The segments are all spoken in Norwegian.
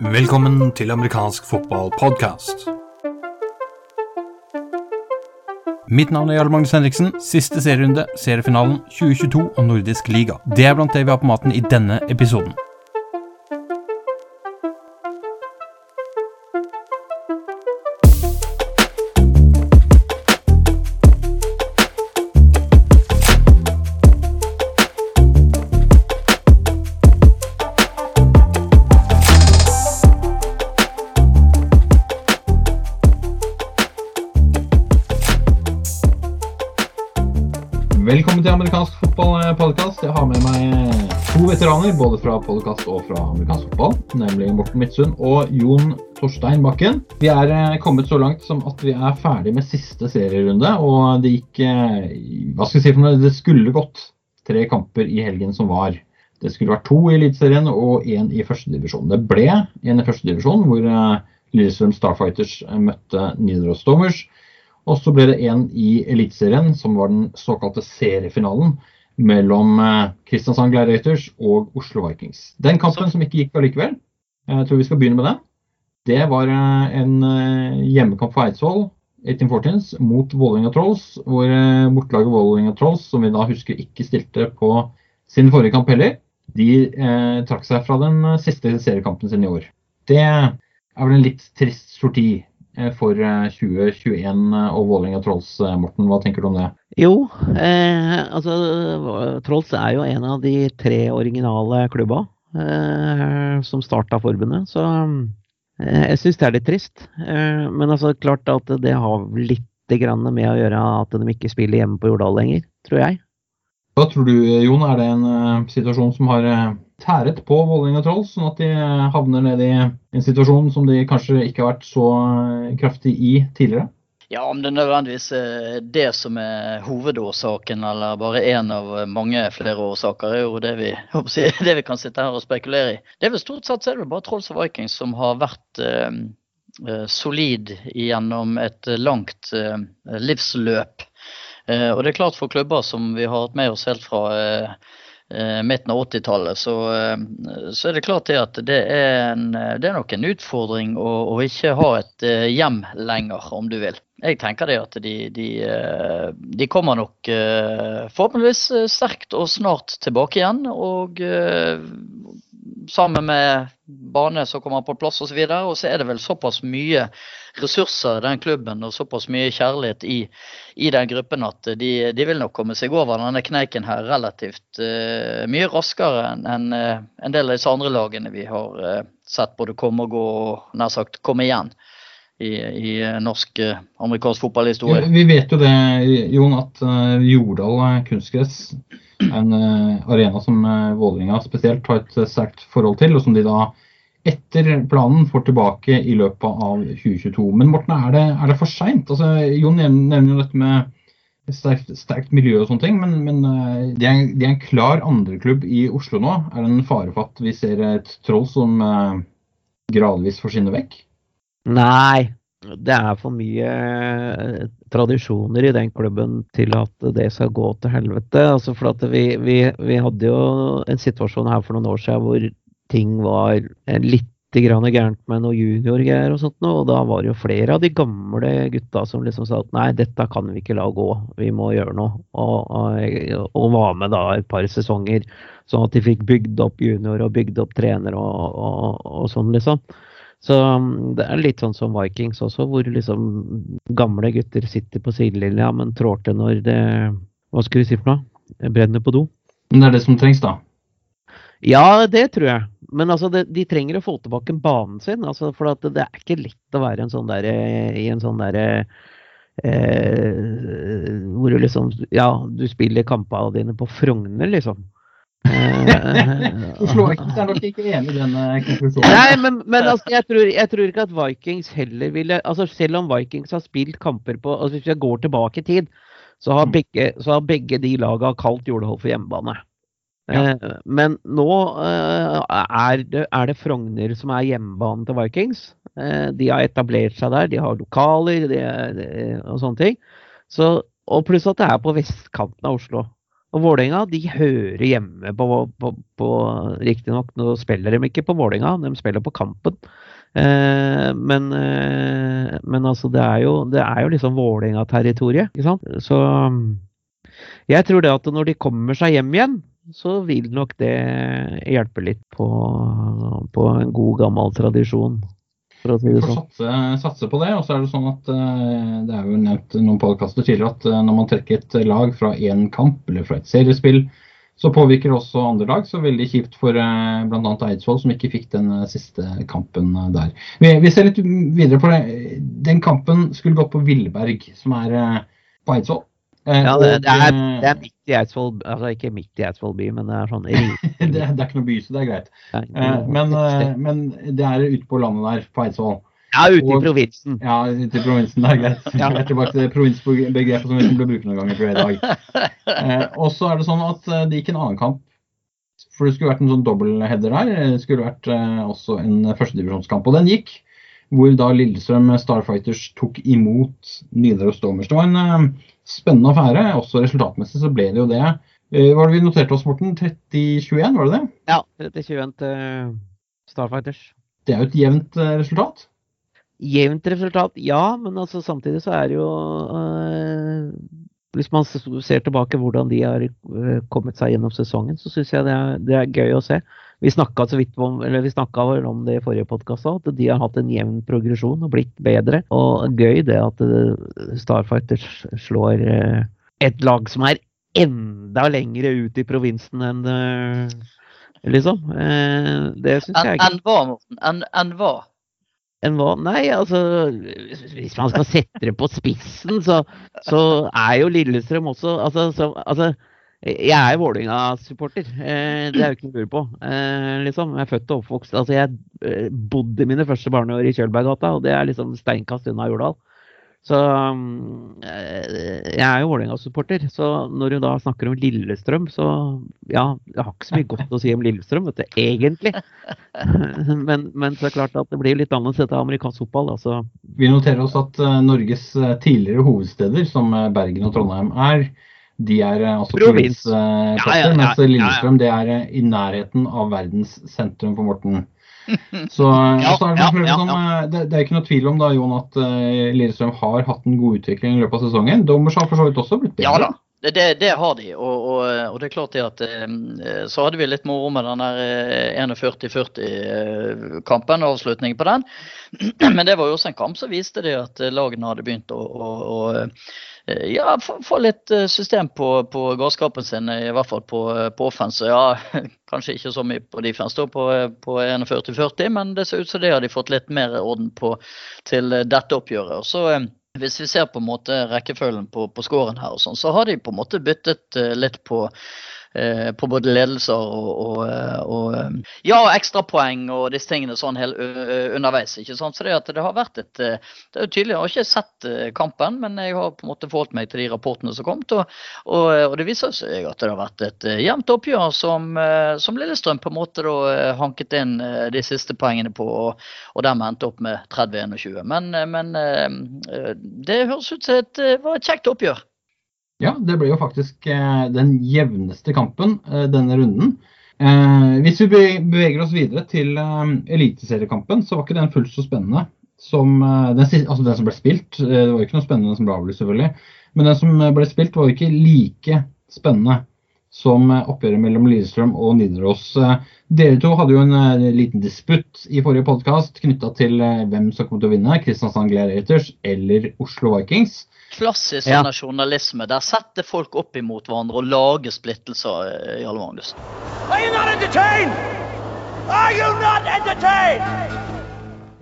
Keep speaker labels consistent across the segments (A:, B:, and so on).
A: Velkommen til amerikansk fotballpodkast. Mitt navn er Jarl Magnus Henriksen. Siste serierunde, seriefinalen 2022 og Nordisk liga. Det er blant det vi har på maten i denne episoden.
B: Podkast og fra amerikansk fotball. Nemlig Morten Midtsund og Jon Torstein Bakken. Vi er eh, kommet så langt som at vi er ferdig med siste serierunde. Og det gikk eh, Hva skal jeg si for noe? Det skulle gått tre kamper i helgen som var. Det skulle vært to i Eliteserien og én i førstedivisjon. Det ble en i førstedivisjon, hvor eh, Lillestrøm Starfighters møtte Nidaros Dommers. Og så ble det en i Eliteserien, som var den såkalte seriefinalen mellom eh, Kristiansand Gladiators og Oslo Vikings. Den kampen som ikke gikk allikevel, jeg tror vi skal begynne med den. Det var eh, en eh, hjemmekamp for Eidsvoll, 1814s, mot Vålerenga Trolls. Hvor bortelaget Vålerenga Trolls, som vi da husker ikke stilte på sin forrige kamp heller, de eh, trakk seg fra den siste seriekampen sin i år. Det er vel en litt trist sorti for 2021 og Vålerenga Trolls. Morten, hva tenker du om det?
C: Jo, eh, altså Trolls er jo en av de tre originale klubba eh, som starta forbundet. Så eh, jeg syns det er litt trist. Eh, men altså klart at det har litt med å gjøre at de ikke spiller hjemme på Jordal lenger, tror jeg.
B: Hva tror du, Jon? Er det en uh, situasjon som har uh, tæret på Vålerenga Trolls, sånn at de havner ned i en situasjon som de kanskje ikke har vært så kraftig i tidligere?
D: Ja, om det nødvendigvis er det som er hovedårsaken, eller bare én av mange flere årsaker, er jo det vi, jeg, det vi kan sitte her og spekulere i. Det er vel Stort sett er det bare Trolls og Vikings som har vært solid gjennom et langt livsløp. Eh, og det er klart for klubber som vi har hatt med oss helt fra eh, eh, midten av 80-tallet, så, så, er det klart det at det er, en, det er nok en utfordring å, å, ikke ha et hjem lenger, om du vil. Jeg tenker det at de, de, de kommer nok forhåpentligvis sterkt og snart tilbake igjen. Og sammen med bane som kommer på plass osv. Og, og så er det vel såpass mye ressurser i den klubben og såpass mye kjærlighet i, i den gruppen at de, de, vil nok komme seg over denne kneiken her relativt uh, mye raskere enn en, uh, en, del av disse andre lagene vi har uh, sett både komme og gå og nær sagt komme igjen. I, i norsk amerikansk fotballhistorie.
B: Vi vet jo det, Jon, at Jordal kunstgress en arena som Vålerenga spesielt har et sterkt forhold til, og som de da etter planen får tilbake i løpet av 2022. Men Morten, er det, er det for seint? Altså, Jon nevner jo dette med sterkt, sterkt, miljø og sånne ting, men, men det, er, de, er, en klar andreklubb i Oslo nå. Er det en fare for at vi ser et troll som uh, gradvis forsvinner vekk?
C: Nei, det er for mye uh, tradisjoner i den klubben til at det skal gå til helvete. Altså for vi, vi, vi hadde jo en situasjon her for noen år siden hvor ting var litt gærent med noe juniorgreier og sånt og da var det jo flere av de gamle gutta som liksom sa at nei, dette kan vi ikke la gå, vi må gjøre noe. Og, og, og var med da et par sesonger, sånn at de fikk bygd opp junior og bygd opp trener og, og, sånn, liksom. Så um, det er litt sånn som Vikings også, hvor liksom gamle gutter sitter på sidelinja, men trår til når det Hva skulle vi si for noe? Brenner på do.
B: Men det er det som trengs, da?
C: Ja, det tror jeg. Men altså, det, de trenger å få tilbake banen sin. Altså, for det er ikke lett å være en sånn der, i en sånn derre eh, Hvor du liksom Ja, du spiller kampene dine på Frogner, liksom.
B: Oslo Vikings er nok ikke enig i den eh, konklusjonen.
C: Nei, men, men altså, jeg, tror, jeg, tror, ikke at Vikings heller ville altså Selv om Vikings har spilt kamper på altså Hvis jeg går tilbake i tid, så har begge, så har begge de laga kalt Jordhold for hjemmebane. Ja. Eh, men nå eh, er det, er det, Frogner som er hjemmebanen til Vikings. Eh, de har etablert seg der, de har lokaler de, de, og sånne ting. Så, og pluss at det er på vestkanten av Oslo. Og Vålerenga de hører hjemme på, på, på Riktignok nå spiller de ikke på Vålerenga, de spiller på Kampen. Eh, men, eh, men altså, det er jo, det er jo liksom Vålerenga-territoriet, ikke sant. Så jeg tror det at når de kommer seg hjem igjen, så vil nok det hjelpe litt på, på en god, gammel tradisjon. For å si det sånn.
B: satse, satse på det. Og så er det sånn at eh, det er jo nevnt noen podkaster tidligere at eh, når man trekker et lag fra én kamp eller fra et seriespill, så påvirker det også andre lag. Så veldig kjipt for uh, bl.a. Eidsvoll, som ikke fikk den eh, siste kampen eh, der. Vi, vi ser litt videre på det. Den kampen skulle gått på Villberg, som er eh, på Eidsvoll. Eh,
C: Ja, det, det, er, det er midt i Eidsvoll, altså ikke midt i Eidsvoll by, men det er sånn
B: det, det er ikke noe by, så det er greit. Eh, men, eh, men det er ute på landet der, på Eidsvoll.
C: Ja, ute i provinsen.
B: Ja, ute i provinsen, det er greit.
C: Ja.
B: Jeg er tilbake til det provinsbegrepet som vi ble brukt noen ganger før i dag. Og så er det sånn at det gikk en annen kamp. For det skulle vært en sånn dobbeltheader der. Det skulle vært også en førstedivisjonskamp. Og den gikk. Hvor da Lillestrøm Starfighters tok imot Nidaros Stormers. Det var en spennende affære. Også resultatmessig så ble det jo det. Eh, hva var det vi noterte oss, Morten? 30-21, var det det?
C: Ja, 30-21 til Starfighters.
B: Det er jo et jevnt eh, resultat.
C: Jevnt resultat, ja, men altså samtidig så er det jo øh, Hvis man ser tilbake hvordan de har kommet seg gjennom sesongen, så syns jeg det er, det er gøy å se. Vi snakka om, om det i forrige podkast at de har hatt en jevn progresjon og blitt bedre. Og gøy det at Starfighter Starfighters slår øh, et lag som er enda lengre ut i provinsen enn øh, Liksom. Eh, det syns jeg.
D: Enn hva, Morten? Enn hva?
C: enn hva? Nei, altså Hvis man skal sette det på spissen, så, så er jo Lillestrøm også Altså, så, altså jeg er Vålerenga-supporter. Eh, det er jo ikke noe å lure på. Eh, liksom. Jeg er født og oppvokst Altså, jeg eh, bodde mine første barneår i Kjølberggata, og det er liksom steinkast unna Jordal. Så mm, jeg er jo Vålerenga-supporter. Så når du da snakker om Lillestrøm, så ja, jeg har ikke så mye godt å si om Lillestrøm, vet du, egentlig. men, men så er det klart at det blir litt annerledes etter amerikansk fotball. Altså,
B: Vi noterer oss at Norges tidligere hovedsteder, som Bergen og Trondheim er, de er eh, altså
C: Provins.
B: provinsplasser,
C: Ja, ja, ja,
B: mens. Lillestrøm det er eh, i nærheten av verdens sentrum for Morten. Så, eh, så er det, eh, det, det er ikke noe tvil om da, Jon, at eh, Lillestrøm har hatt en god utvikling i løpet av sesongen. Dommers har for så vidt også blitt bedre.
D: Ja da, det, det, har de. Og, og, og det er klart det at eh, så hadde vi litt moro med den der eh, 41-40-kampen, avslutningen på den. Men det var jo også en kamp som viste det at eh, lagene hadde begynt å, å, å eh, ja, få, litt eh, system på, på galskapen sin, i hvert fall på, eh, på offense. Ja, kanskje ikke så mye på defense da, på, på 41-40, men det ser ut som det har de fått litt mer orden på til eh, dette oppgjøret. Så eh, hvis vi ser på en måte rekkefølgen på, på scoren her, og sånn, så har de på en måte byttet eh, litt på eh, på både ledelser og, og, eh, og eh, ja, ekstrapoeng og disse tingene sånn helt underveis. ikke sant? Så det, at det har vært et eh, Det er jo tydelig, Jeg har ikke sett eh, kampen, men jeg har på en måte forholdt meg til de rapportene som kom. Og, og, og det viser seg at det har vært et eh, jevnt oppgjør som, eh, som Lillestrøm på en måte da eh, hanket inn eh, de siste poengene på, og, og dermed endte opp med 30-21. Men, eh, men eh, det høres ut som et, eh, var et kjekt oppgjør.
B: Ja, det ble jo faktisk eh, den jevneste kampen eh, denne runden. Eh, hvis vi beveger oss videre til eliteseriekampen, så var ikke den fullt så spennende som den, altså den som ble spilt. Det var jo ikke noe spennende som ble avlyst, selvfølgelig. Men den som ble spilt, var jo ikke like spennende som eh, oppgjøret mellom Lillestrøm og Nidaros. Eh, Dere to hadde jo en eh, liten disputt i forrige podkast knytta til hvem som kom til å vinne, Kristiansand Gladiators eller Oslo Vikings.
D: Klassisk
C: Ja.
D: journalisme. Der setter folk opp imot hverandre og lager splittelser. Jarle Magnus.
E: Are you not entertained? Are you not entertained?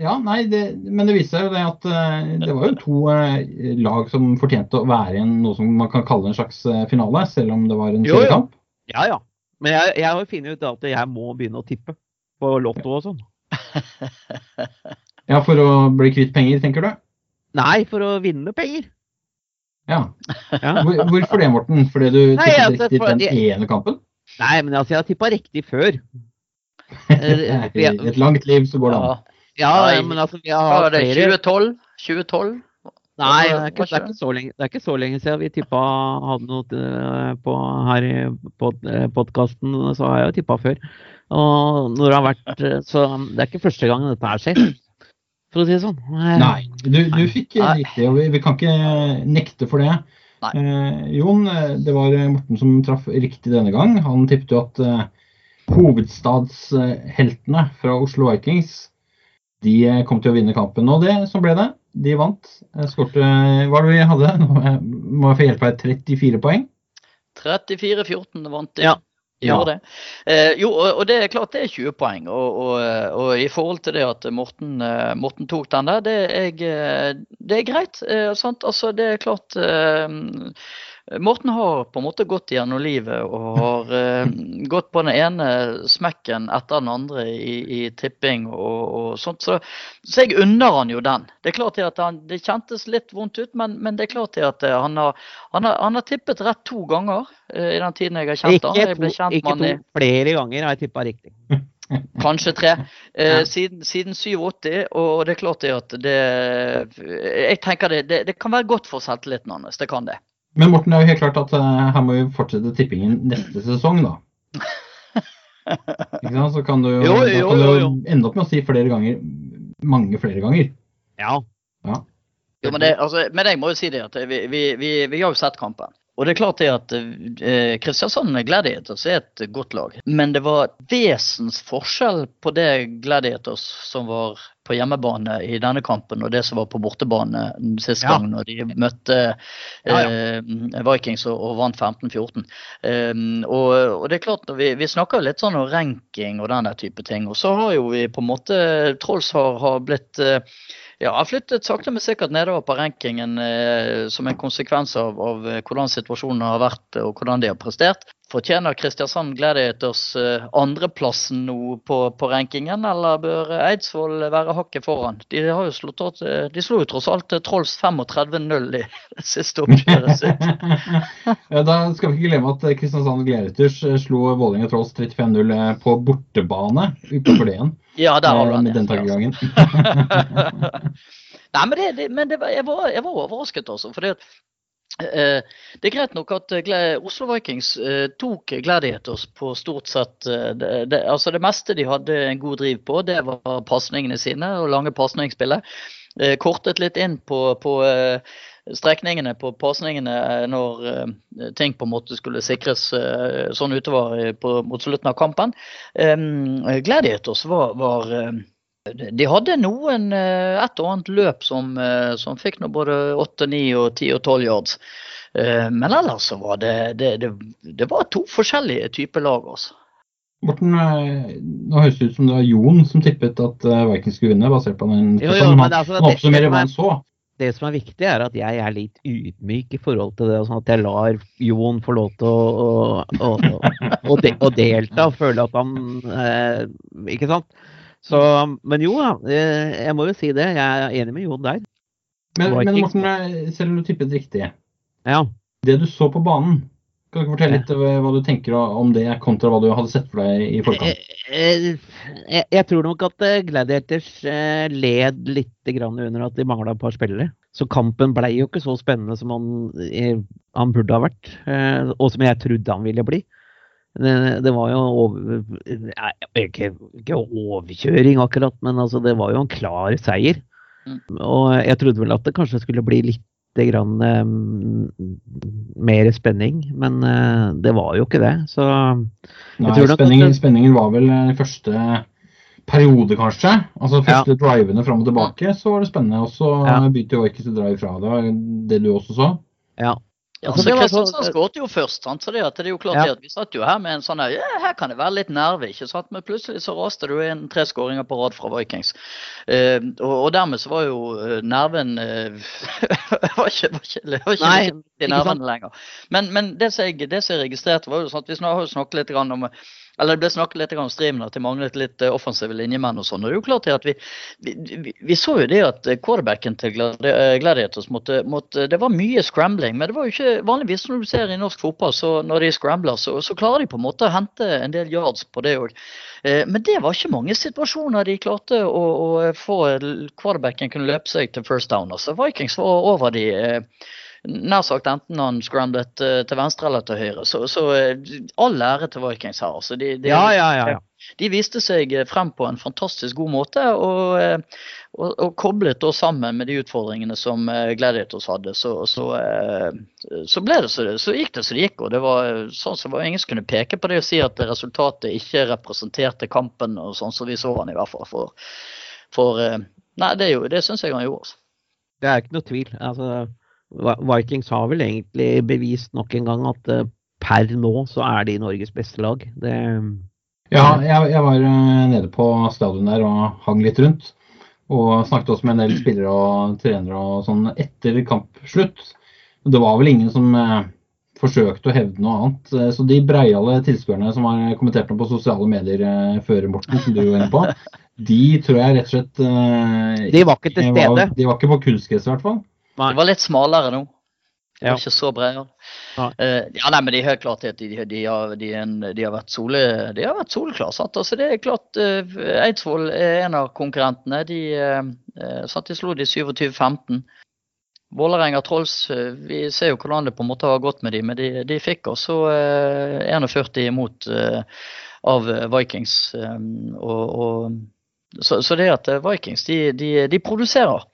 B: Ja, nei, det, men det viser seg jo det at eh, det var jo to eh, lag som fortjente å være i en, noe som man kan kalle en slags eh, finale, selv om det var en seriekamp.
C: ja, ja. Men jeg, jeg har jo funnet ut at jeg må begynne å tippe på Lotto og sånn.
B: Ja, for å bli kvitt penger, tenker du?
C: Nei, for å vinne penger.
B: Ja.
C: Ja.
B: Hvor, hvorfor det, Morten? Fordi du
C: Nei,
B: tippet
C: altså,
B: riktig
C: for-
B: den
C: jeg-
B: ene kampen?
C: Nei, men altså, jeg har tippa riktig før.
B: I et langt liv så går det an.
D: Ja. Nei.
C: men altså, vi har hatt
D: det?
C: flere
D: 2012? 2012?
C: Nei, det er, ikke, det, er ikke så lenge, det er ikke så lenge siden vi tippa hadde noe eh, på her i pod, podkasten, så har jeg jo tippa før. Og når det har vært eh, Så det er ikke første gang dette her skjer, for å si det sånn. Eh,
B: Nei, du, du fikk riktig, og vi, vi kan ikke nekte for det. Eh, Jon, eh, det var Morten som traff riktig denne gang. Han tippet jo at eh, hovedstadsheltene fra Oslo Vikings de eh, kom til å vinne kampen. Og det, så ble det. De vant. Eh, Skårte Hva var det vi hadde? Nå må jeg- få hjelpe her. 34 poeng?
D: 34-14 vant de.
C: Ja.
D: Ja. det. Eh, jo, og, det er klart det er 20 poeng. Og, og, og i forhold til det at Morten, eh, Morten tok den der, det er, eh, det er greit. Eh, sant? Altså, det er klart eh, Morten har på en måte gått gjennom livet og har eh, gått på den ene smekken etter den andre i, i tipping og, og sånt. Så, så jeg unner han jo den. Det er klart at han, det kjentes litt vondt ut, men, men det er klart at eh, han har, han har, han har tippet rett to ganger eh, i den tiden jeg har kjent
C: Ikke
D: han.
C: To,
D: kjent
C: ikke to flere ganger har jeg tippa riktig.
D: kanskje tre. Eh, siden, siden 87, og det er klart det at det Jeg tenker det, det, det kan være godt for selvtilliten hans. Det kan det.
B: Men Morten, det er jo helt klart at uh, her må vi fortsette tippingen neste sesong, da. Ikke sant? Så kan du jo,
D: Jo, jo, jo,
B: ende opp med å si flere ganger, mange flere ganger.
C: Ja.
D: Jo, men, det, altså, men jeg må jo si det at vi, vi, vi, vi har jo sett kampen. Og det er klart det at eh, Kristiansand Gladiators er et godt lag. Men det var vesens forskjell på det Gladiators som var på hjemmebane i denne kampen, og det som var på bortebane sist
C: Ja.
D: gang når de møtte
C: Ja,
D: ja. Vikings og, og vant 15-14. Um, og, og det er klart, vi, vi snakker litt sånn om ranking og den type ting. Og så har jo vi på en måte Trolls har, har blitt eh, ja, har flyttet sakte, men sikkert nedover på rankingen eh, som en konsekvens av, av eh, hvordan situasjonen har vært og hvordan de har prestert. Fortjener Kristiansand Gladiators eh, andreplassen nå på, på rankingen, eller bør Eidsvoll være hakket foran? De har jo slått eh, de slo jo tross alt eh, Trolls 35-0 i siste oppgjøret sitt.
B: ja, da skal vi ikke glemme at eh, Kristiansand Gladiators eh, slo Vålerenga Trolls 35-0 eh, på bortebane utenfor det igjen.
D: Ja, der har du
B: eh,
D: den.
B: Med den tankegangen.
D: Nei, men, det, det, men det jeg, var, jeg var overrasket, altså. For det, eh, det er greit nok at eh, Oslo Vikings eh, tok Gladiators på stort sett eh, det, det, altså det meste de hadde en god driv på, det var pasningene sine og lange pasningsspillet. Eh, kortet litt inn på, på eh, strekningene på pasningene eh, når eh, ting på en måte skulle sikres eh, sånn utover på, mot slutten av kampen. Um, Gladiators var, var de hadde noen, et og annet løp som, som fikk nå både 8, 9, og 10 og 12 yards. Eh, Men ellers så var det, det, det, det var to forskjellige typer lag. altså.
B: Morten, nå høres det ut som det var Jon som tippet at Vikings skulle vinne, basert på den
C: Jo, jo, men
B: Han,
C: altså,
B: han oppsummerer
C: det
B: hva han så.
C: Det som er viktig, er at jeg er litt ydmyk i forhold til det. Sånn at jeg lar Jon få lov til å, å, å, de, å delta og føle at han eh, Ikke sant? Så, men jo da, eh, jeg må jo si det. Jeg er enig med Jon der.
B: Men, men. Morten, selv om du tippet riktig,
C: Ja.
B: det du så på banen, kan du ikke fortelle litt eh, hva du tenker om det, kontra hva du hadde sett for deg i forkant?
C: Jeg, Jeg, jeg tror nok at eh, Gladiators eh, led litt grann under at de mangla et par spillere. Så kampen blei jo ikke så spennende som han, eh, han burde ha vært, eh, og som jeg trodde han ville bli. Det, det var jo over, ikke, ikke overkjøring akkurat, men altså, det var jo en klar seier.
D: Mm.
C: Og jeg trodde vel at det kanskje skulle bli litt grann, eh, mer spenning, men eh, det var jo ikke det. Så
B: Nei,
C: tror
B: spenningen, spenningen var vel eh, første periode, kanskje. Altså første drivene fram og tilbake, så var det spennende. Og så
C: Ja.
B: begynte jo Vikings å dra ifra Det var det du også så?
C: ja.
D: Ja,
C: Altså,
D: så
C: det
D: Kristiansand skåret jo først. sant? Så det, det er jo klart
C: Ja.
D: at Vi satt jo her med en sånn her, ja, her kan det være litt nerve, ikke sant? men plutselig så raste det jo inn tre skåringer på rad fra Vikings. Eh, og, og dermed så var jo eh, nerven eh, var ikke, var ikke, var ikke,
C: Nei,
D: i nervene lenger. Men, men det, som jeg, det som jeg registrerte, var jo sånn at vi har jo snakket litt grann om eller det ble snakket litt om streamen at det manglet litt eh, offensive linjemenn og sånn. og Det er jo klart at vi, vi, vi, vi så jo det at quarterbacken til eh, Gladiators måtte, måtte, Det var mye scrambling, men det var jo ikke vanligvis når du ser i norsk fotball, så når de scrambler, så, så klarer de på en måte å hente en del yards på det òg. Men det var ikke mange situasjoner de klarte å, å få quarterbacken kunne løpe seg til first down. altså Vikings var over de nær sagt enten han scramblet uh, til venstre eller til høyre. Så, så uh, all ære til Vikings her. Altså. De, de,
C: ja, ja, ja,
D: de viste seg eh, frem på en fantastisk god måte og, og, og koblet da sammen med de utfordringene som Gladiators hadde. Så, så, så ble det så, så gikk det som det gikk. og det var sånn som var Ingen som kunne peke på det og si at resultatet ikke representerte kampen, og sånn som vi så han i hvert fall. For, for Nei, det, er jo, det syns jeg han gjorde. Altså.
C: Det er ikke noe tvil. altså Vikings har vel egentlig bevist nok en gang at uh, per nå så er de Norges beste lag. Det,
B: ja, jeg, jeg, var uh, nede på stadion der og hang litt rundt. Og snakket også med en del spillere og trenere og sånn etter kampslutt. Det var vel ingen som uh, forsøkte å hevde noe annet. Så de breiale tilskuerne som har kommentert noe på sosiale medier før Morten, som du var inne på, de tror jeg rett og slett
C: De var ikke til stede?
B: Var, de var ikke på kunstgress i hvert fall.
D: Det var litt smalere nå. Det var
C: Ja.
D: ikke så bred.
C: Ja.
D: Uh, ja, nei, men det er helt klart at de, de, har, de, en- de har vært sole, de har vært soleklare. sant? Altså, det er klart uh, Eidsvoll er en av konkurrentene. De, eh, sant? de slo de 27-15. Vålerenga Trolls, eh, vi ser jo hvordan det på en måte har gått med de, men de, de fikk også eh, 41 imot av Vikings. eh, og, og, så, så det at Vikings, de, de, de produserer.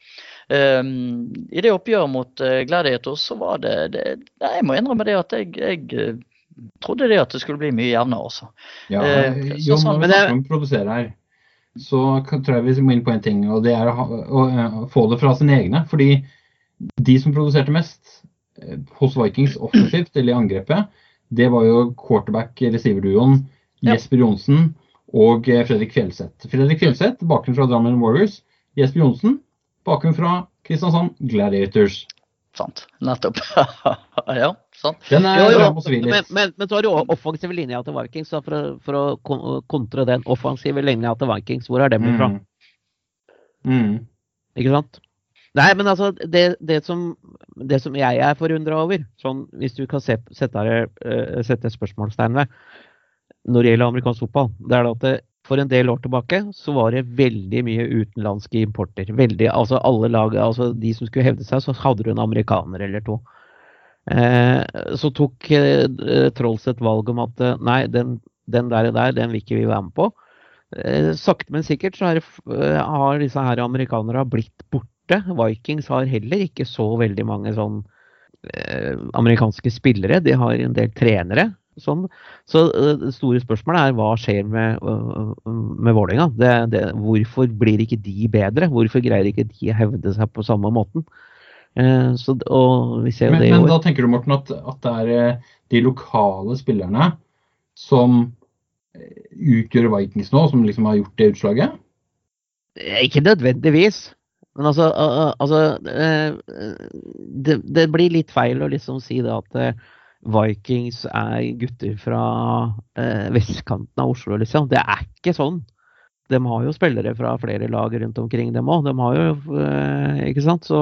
D: Um, I det oppgjøret mot uh, Gladiators så var det, det nei, Jeg må innrømme det at jeg, jeg eh, trodde det at det skulle bli mye jevnere også.
B: Ja,
D: Eh,
B: jo,
D: så sånn,
B: når vi snakker om produsere her, så kan- tror jeg vi må inn på en ting, og det er å, ha, å, eh, få det fra sine egne. Fordi de som produserte mest eh, hos Vikings offensivt, eller i angrepet, det var jo quarterback-receiver-duoen
D: Ja.
B: Jesper Johnsen og eh, Fredrik Fjelseth. Fredrik Fjelseth, bakgrunn fra Drammen Warriors. Jesper Johnsen, bakgrunn fra Kristiansand Gladiators.
D: Sant. Nettopp. ja, sant.
B: Den er
C: Jo, jo, men, men, men så har du o- offensive linja til Vikings. Da, for, å, for å kontre den offensive linja til Vikings, hvor er den fra?
B: Mm. Mm.
C: Ikke sant? Nei, men altså, det, det, som, det som jeg er forundra over, sånn, hvis du kan se, sette, her, eh, sette spørsmålstegn ved når det gjelder amerikansk fotball, det er at det, for en del år tilbake så var det veldig mye utenlandske importer. Veldig, altså alle lag, altså De som skulle hevde seg, så hadde du en amerikaner eller to. Eh, så tok eh, Trolls et valg om at eh, nei, den, den der, der, den vil ikke vi være med på. Eh, sakte, men sikkert så det eh, har disse her amerikanerne blitt borte. Vikings har heller ikke så veldig mange sånn eh, amerikanske spillere. De har en del trenere. Sånn. Så eh, det store spørsmålet er hva skjer med, øh, med Vålerenga? Det, det, hvorfor blir ikke de bedre? Hvorfor greier ikke de å hevde seg på samme måten? Eh, så, og vi ser
B: Men, men da tenker du, Morten, at, at det er eh, de lokale spillerne som eh, utgjør Vikings nå, som liksom har gjort det utslaget?
C: Eh, Ikke nødvendigvis. Men altså, altså det, det blir litt feil å liksom si det at Vikings er gutter fra eh, vestkanten av Oslo, liksom. Det er ikke sånn. De har jo spillere fra flere lag rundt omkring, dem òg. De har jo eh, Ikke sant? Så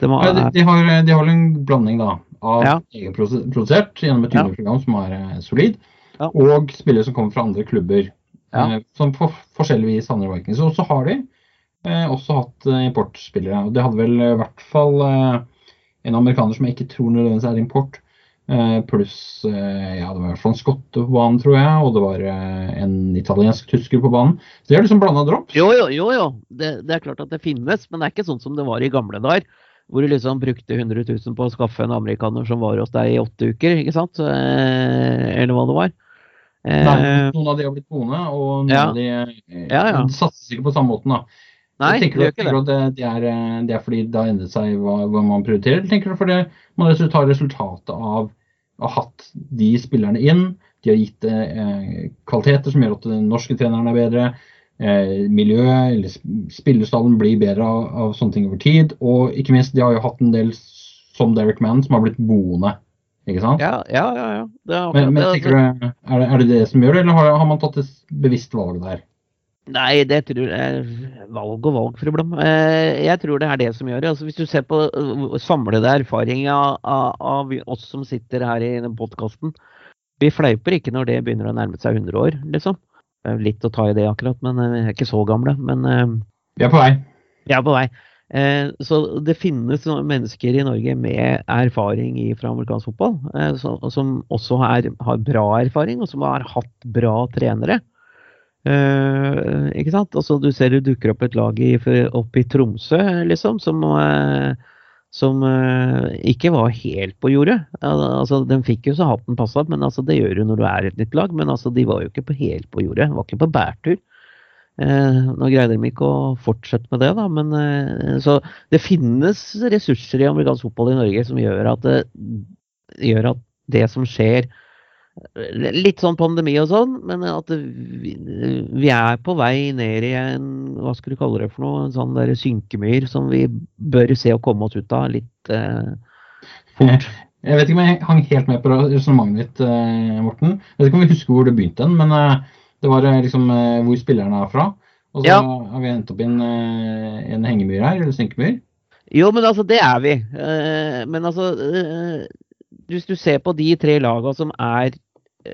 C: de
B: Ja,
C: har,
B: de, de, har, de har en blanding da, av
C: Ja.
B: egenprodusert gjennom et
C: Ja.
B: som er eh, solid,
C: Ja.
B: og spillere som kommer fra andre klubber, eh, som på forskjellig vis handler Vikings. Og så har de eh, også hatt eh, importspillere. og Det hadde vel i hvert fall en amerikaner som jeg ikke tror nødvendigvis er import, pluss eh, ja, det var i hvert fall en skotte på banen, tror jeg, og det var eh, en italiensk tysker på banen. Så de har liksom blanda drops.
C: Jo, jo, jo. jo. Det, det er klart at det finnes, men det er ikke sånn som det var i gamle dager. Hvor du liksom brukte 100 000 på å skaffe en amerikaner som var hos deg i åtte uker, ikke sant? Eh, eller hva det var. Eh,
B: Nei, noen av de har blitt boende, og noen
C: Ja.
B: av de eh,
C: Ja, ja.
B: satses ikke på samme måten. da.
C: Nei,
B: tenker du tenker
C: det.
B: at det, er, eh, det er fordi det har endret seg hva, hva man prioriterer, eller tenker du fordi man tar resultatet av å ha hatt de spillerne inn, de har gitt eh, kvaliteter som gjør at den norske treneren er bedre, eh, miljøet eller sp- spillerstallen blir bedre av, av sånne ting over tid, og ikke minst, de har jo hatt en del som Derek Mann som har blitt boende Ikke sant?
C: Ja, ja, ja. ja. Det
B: Men, men tenker du, er det, er det det som gjør det, eller har, har man tatt et bevisst valg der?
C: Nei, det tror jeg Valg og valg, fru Blom. Eh, Jeg tror det er det som gjør det. Altså, hvis du ser på øh, samlede erfaring av, av, av oss som sitter her i den podkasten. Vi fleiper ikke når det begynner å nærme seg 100 år, liksom. Litt å ta i det akkurat, men eh, vi er ikke så gamle. Men eh,
B: Vi er på vei.
C: vi er på vei. Eh, Så det finnes mennesker i Norge med erfaring fra amerikansk fotball, eh, som, som også er, har bra erfaring, og som har hatt bra trenere. Eh, ikke sant? Altså, du ser det dukker opp et lag i, opp i Tromsø, liksom, som, uh, som uh, ikke var helt på jordet. Al- Altså, den fikk jo så hatten passa, men altså, det gjør du når du er et nytt lag. Men altså, de var jo ikke på, helt på jordet. Var ikke på bærtur. Nå greide de ikke å fortsette med det, da, men så det finnes ressurser i amerikansk fotball i Norge som gjør at gjør at det som skjer Litt sånn pandemi og sånn, men at vi, vi er på vei ned i en hva skal du kalle det for noe, en sånn der synkemyr som vi bør se å komme oss ut av litt eh, fort.
B: Jeg vet ikke om jeg hang helt med på resonnementet ditt, eh, Morten. Jeg vet ikke om vi husker hvor det begynte, men eh, det var eh, liksom eh, hvor spillerne er fra. Og så
C: Ja.
B: har vi endt opp i en, eh, en hengemyr her, eller synkemyr.
C: Jo, men altså, det er vi. Eh, men altså eh, Hvis du ser på de tre lagene som er eh,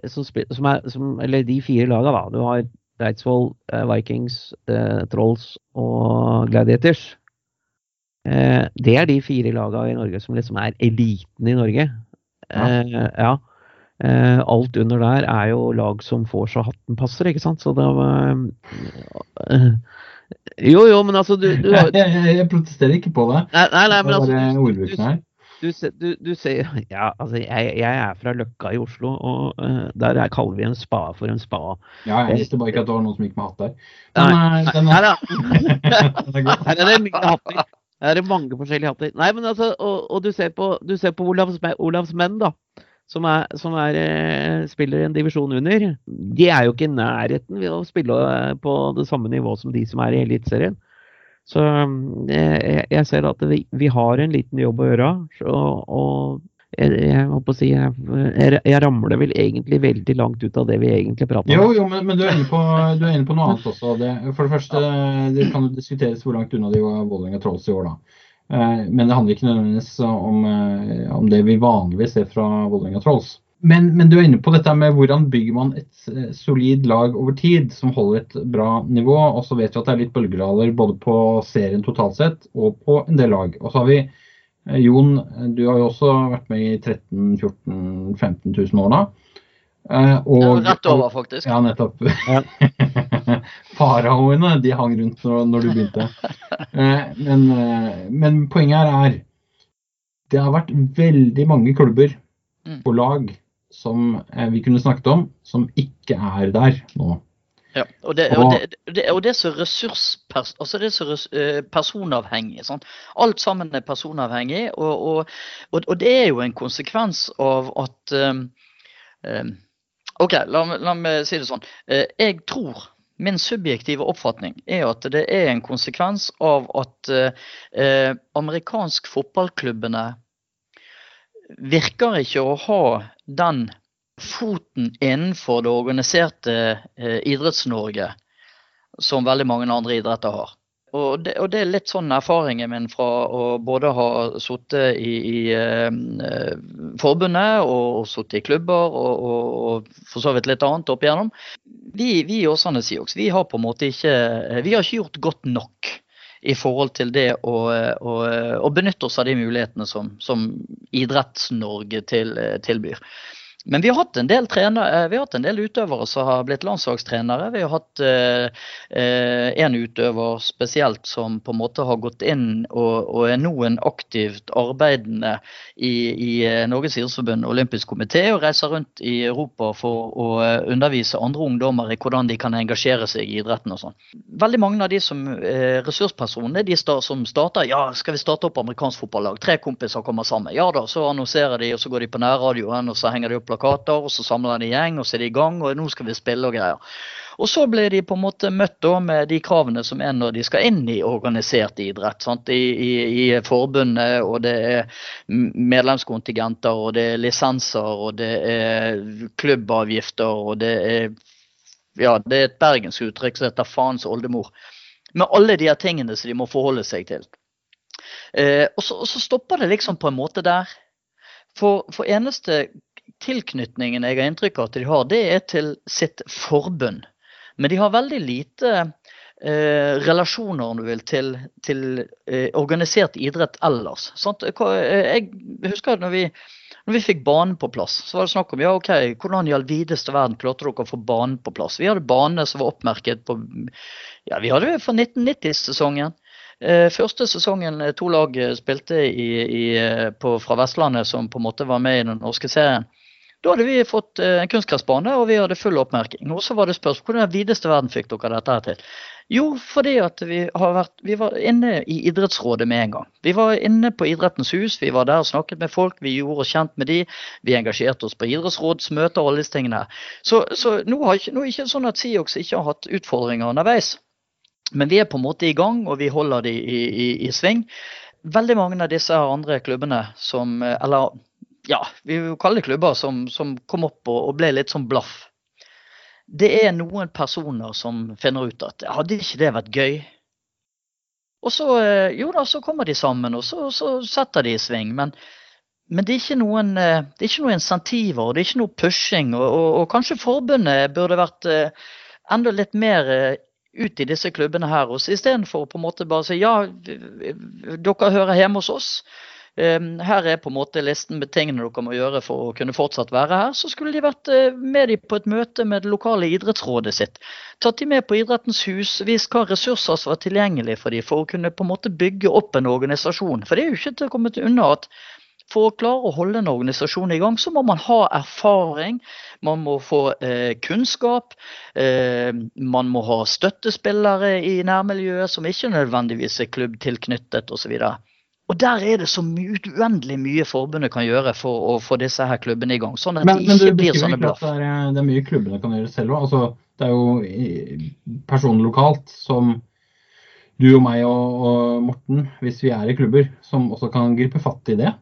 C: som, som er som, Eller de fire laga, da. Du har Reidsvoll, eh, Vikings, eh, Trolls og Gladiators. Eh, det er de fire laga i Norge som liksom er eliten i Norge.
B: Ja.
C: Eh, ja. Eh, alt under der er jo lag som får så hatten passer, ikke sant. Så det var eh, Jo, jo, men altså du, du har
B: Jeg, jeg, jeg protesterer ikke på det.
C: Nei, nei, nei men altså du, du. Du, du, du ser Ja, altså jeg, jeg er fra Løkka i Oslo, og uh, der er, kaller vi en spa for en spa.
B: Ja, jeg visste bare ikke at det var noen som gikk med hatt der. Men,
C: Nei,
B: eh,
C: da.
B: den er god.
C: Her er det mye hatter. Her er det mange forskjellige hatter. Nei, men altså, og, og du ser på, du ser på Olavs, Olavs menn, da. Som, er, som er, eh, spiller en divisjon under. De er jo ikke i nærheten ved å spille eh, på det samme nivå som de som er i Eliteserien. Så eh, jeg, jeg ser at vi, vi har en liten jobb å gjøre. Så, og jeg, jeg, å si, jeg, jeg, ramler vel egentlig veldig langt ut av det vi egentlig prater om.
B: jo, men, men du, er inne på, du er inne på noe annet også. Det, for det første, det kan jo diskuteres hvor langt unna de var Vålerenga Trolls i år, da. Eh, Men det handler ikke nødvendigvis om, eh, om det vi vanligvis ser fra Vålerenga Trolls. Men, men du er inne på dette med hvordan bygger man et eh, solid lag over tid som holder et bra nivå. Og så vet vi at det er litt bølgedaler både på serien totalt sett og på en del lag. Og så har vi eh, Jon, du har jo også vært med i 13 14 15 000 år da. Og, ja,
D: Rett over, faktisk.
B: Ja, nettopp.
C: Ja.
B: Faraoene de hang rundt når, når du begynte. Eh, men, eh, men poenget her er det har vært veldig mange klubber
D: Mm.
B: og lag som eh, vi kunne snakket om, som ikke er der nå.
D: Ja, og det, og det, det, og det er så ressurspers, altså det er så res, eh, personavhengig. Sant? Alt sammen er personavhengig, og, og, det er jo en konsekvens av at um, um, OK, la, la meg si det sånn. Jeg tror Min subjektive oppfatning er at det er en konsekvens av at eh, amerikansk fotballklubbene virker ikke å ha den foten innenfor det organiserte eh, Idretts-Norge som veldig mange andre idretter har. Og det, og det er litt sånn erfaringen min fra å både ha sittet i, i eh, forbundet og, og sittet i klubber og, og, og for så vidt litt annet opp igjennom. Vi, i Åsane Siox har på en måte ikke eh, vi har ikke gjort godt nok i forhold til det å, benytte oss av de mulighetene som, som Idretts-Norge til, tilbyr. Men vi har trenere, vi har hatt en del utøvere som har blitt landslagstrenere. Vi har hatt eh, en utøver spesielt som på en måte har gått inn og, og er nå en aktivt arbeidende i, i eh, Norges idrettsforbund olympisk komité og reiser rundt i Europa for å eh, undervise andre ungdommer i hvordan de kan engasjere seg i idretten og sånn. Veldig mange av de som eh, ressurspersoner de som starter ja, skal vi starte opp amerikansk fotballag. Tre kompiser kommer sammen. Ja da, så annonserer de, og så går de på nærradioen, og så henger de opp plakater, og så samler de en gjeng, og så er de i gang, og nå skal vi spille og greier. Og så ble de på en måte møtt da med de kravene som er når de skal inn i organisert idrett. Sant? I, i, I forbundet, og det er medlemskontingenter, og det er lisenser, og det er klubbavgifter, og det er ja, det er et bergensk uttrykk som heter 'faens oldemor'. Med alle de her tingene som de må forholde seg til. Eh, og, så, og, så, stopper det liksom på en måte der. For, for eneste tilknytningen jeg har inntrykk av at de har, det er til sitt forbund. Men de har veldig lite eh, relasjoner om du vil, til, til eh, organisert idrett ellers. Sant? Jeg husker når vi når vi fikk banen på plass, så var det snakk om ja, ok, hvordan i all videste verden klarte dere å få banen på plass. Vi hadde bane som var oppmerket på ja, vi hadde det for 1990-sesongen. Eh, første sesongen to lag spilte i, i, på, fra Vestlandet som på en måte var med i den norske serien. Da hadde vi fått eh, en kunstgressbane og vi hadde full oppmerking. Og så var det spørsmål hvordan i videste verden fikk dere dette her til? Jo, fordi at vi, har vært, vi var inne i idrettsrådet med en gang. Vi var inne på Idrettens hus, vi var der og snakket med folk, vi gjorde oss kjent med de. Vi engasjerte oss på idrettsrådsmøter og alle disse tingene. Så, så nå, har nå er det ikke sånn at Siox ikke har hatt utfordringer underveis. Men vi er på en måte i gang, og vi holder de i, i, i sving. Veldig mange av disse andre klubbene som Eller ja, vi vil kalle det klubber som, som kom opp og, og, ble litt sånn blaff. Det er noen personer som finner ut at hadde ikke det vært gøy? Og så, eh, jo da, så kommer de sammen, og så, så setter de i sving. Men, men det, er noen, eh, det, er ikke noen, insentiver, det er ikke noe pushing. Og, og, og kanskje forbundet burde vært eh, enda litt mer ut i disse klubbene her. Istedenfor på en måte bare si ja, dere hører hjemme hos oss. Ehm, her er på en måte listen med tingene dere må gjøre for å kunne fortsatt være her. Så skulle de vært eh, med de på et møte med det lokale idrettsrådet sitt. Tatt de med på Idrettens hus, vist hva ressurser som var tilgjengelige for dem for å kunne på en måte bygge opp en organisasjon. For det er jo ikke til å komme til unna at for å klare å holde en organisasjon i gang, så må man ha erfaring. Man må få eh, kunnskap. Eh, man må ha støttespillere i nærmiljøet som ikke nødvendigvis er klubbtilknyttet osv. Og der er det så uendelig mye forbundet kan gjøre for å få disse her klubbene i gang. Sånn at men, de ikke men blir sånne blaff.
B: Det, er, det er mye klubbene kan gjøre selv òg. Altså, det er jo personer lokalt som du og meg og, og, Morten, hvis vi er i klubber, som også kan gripe fatt i det.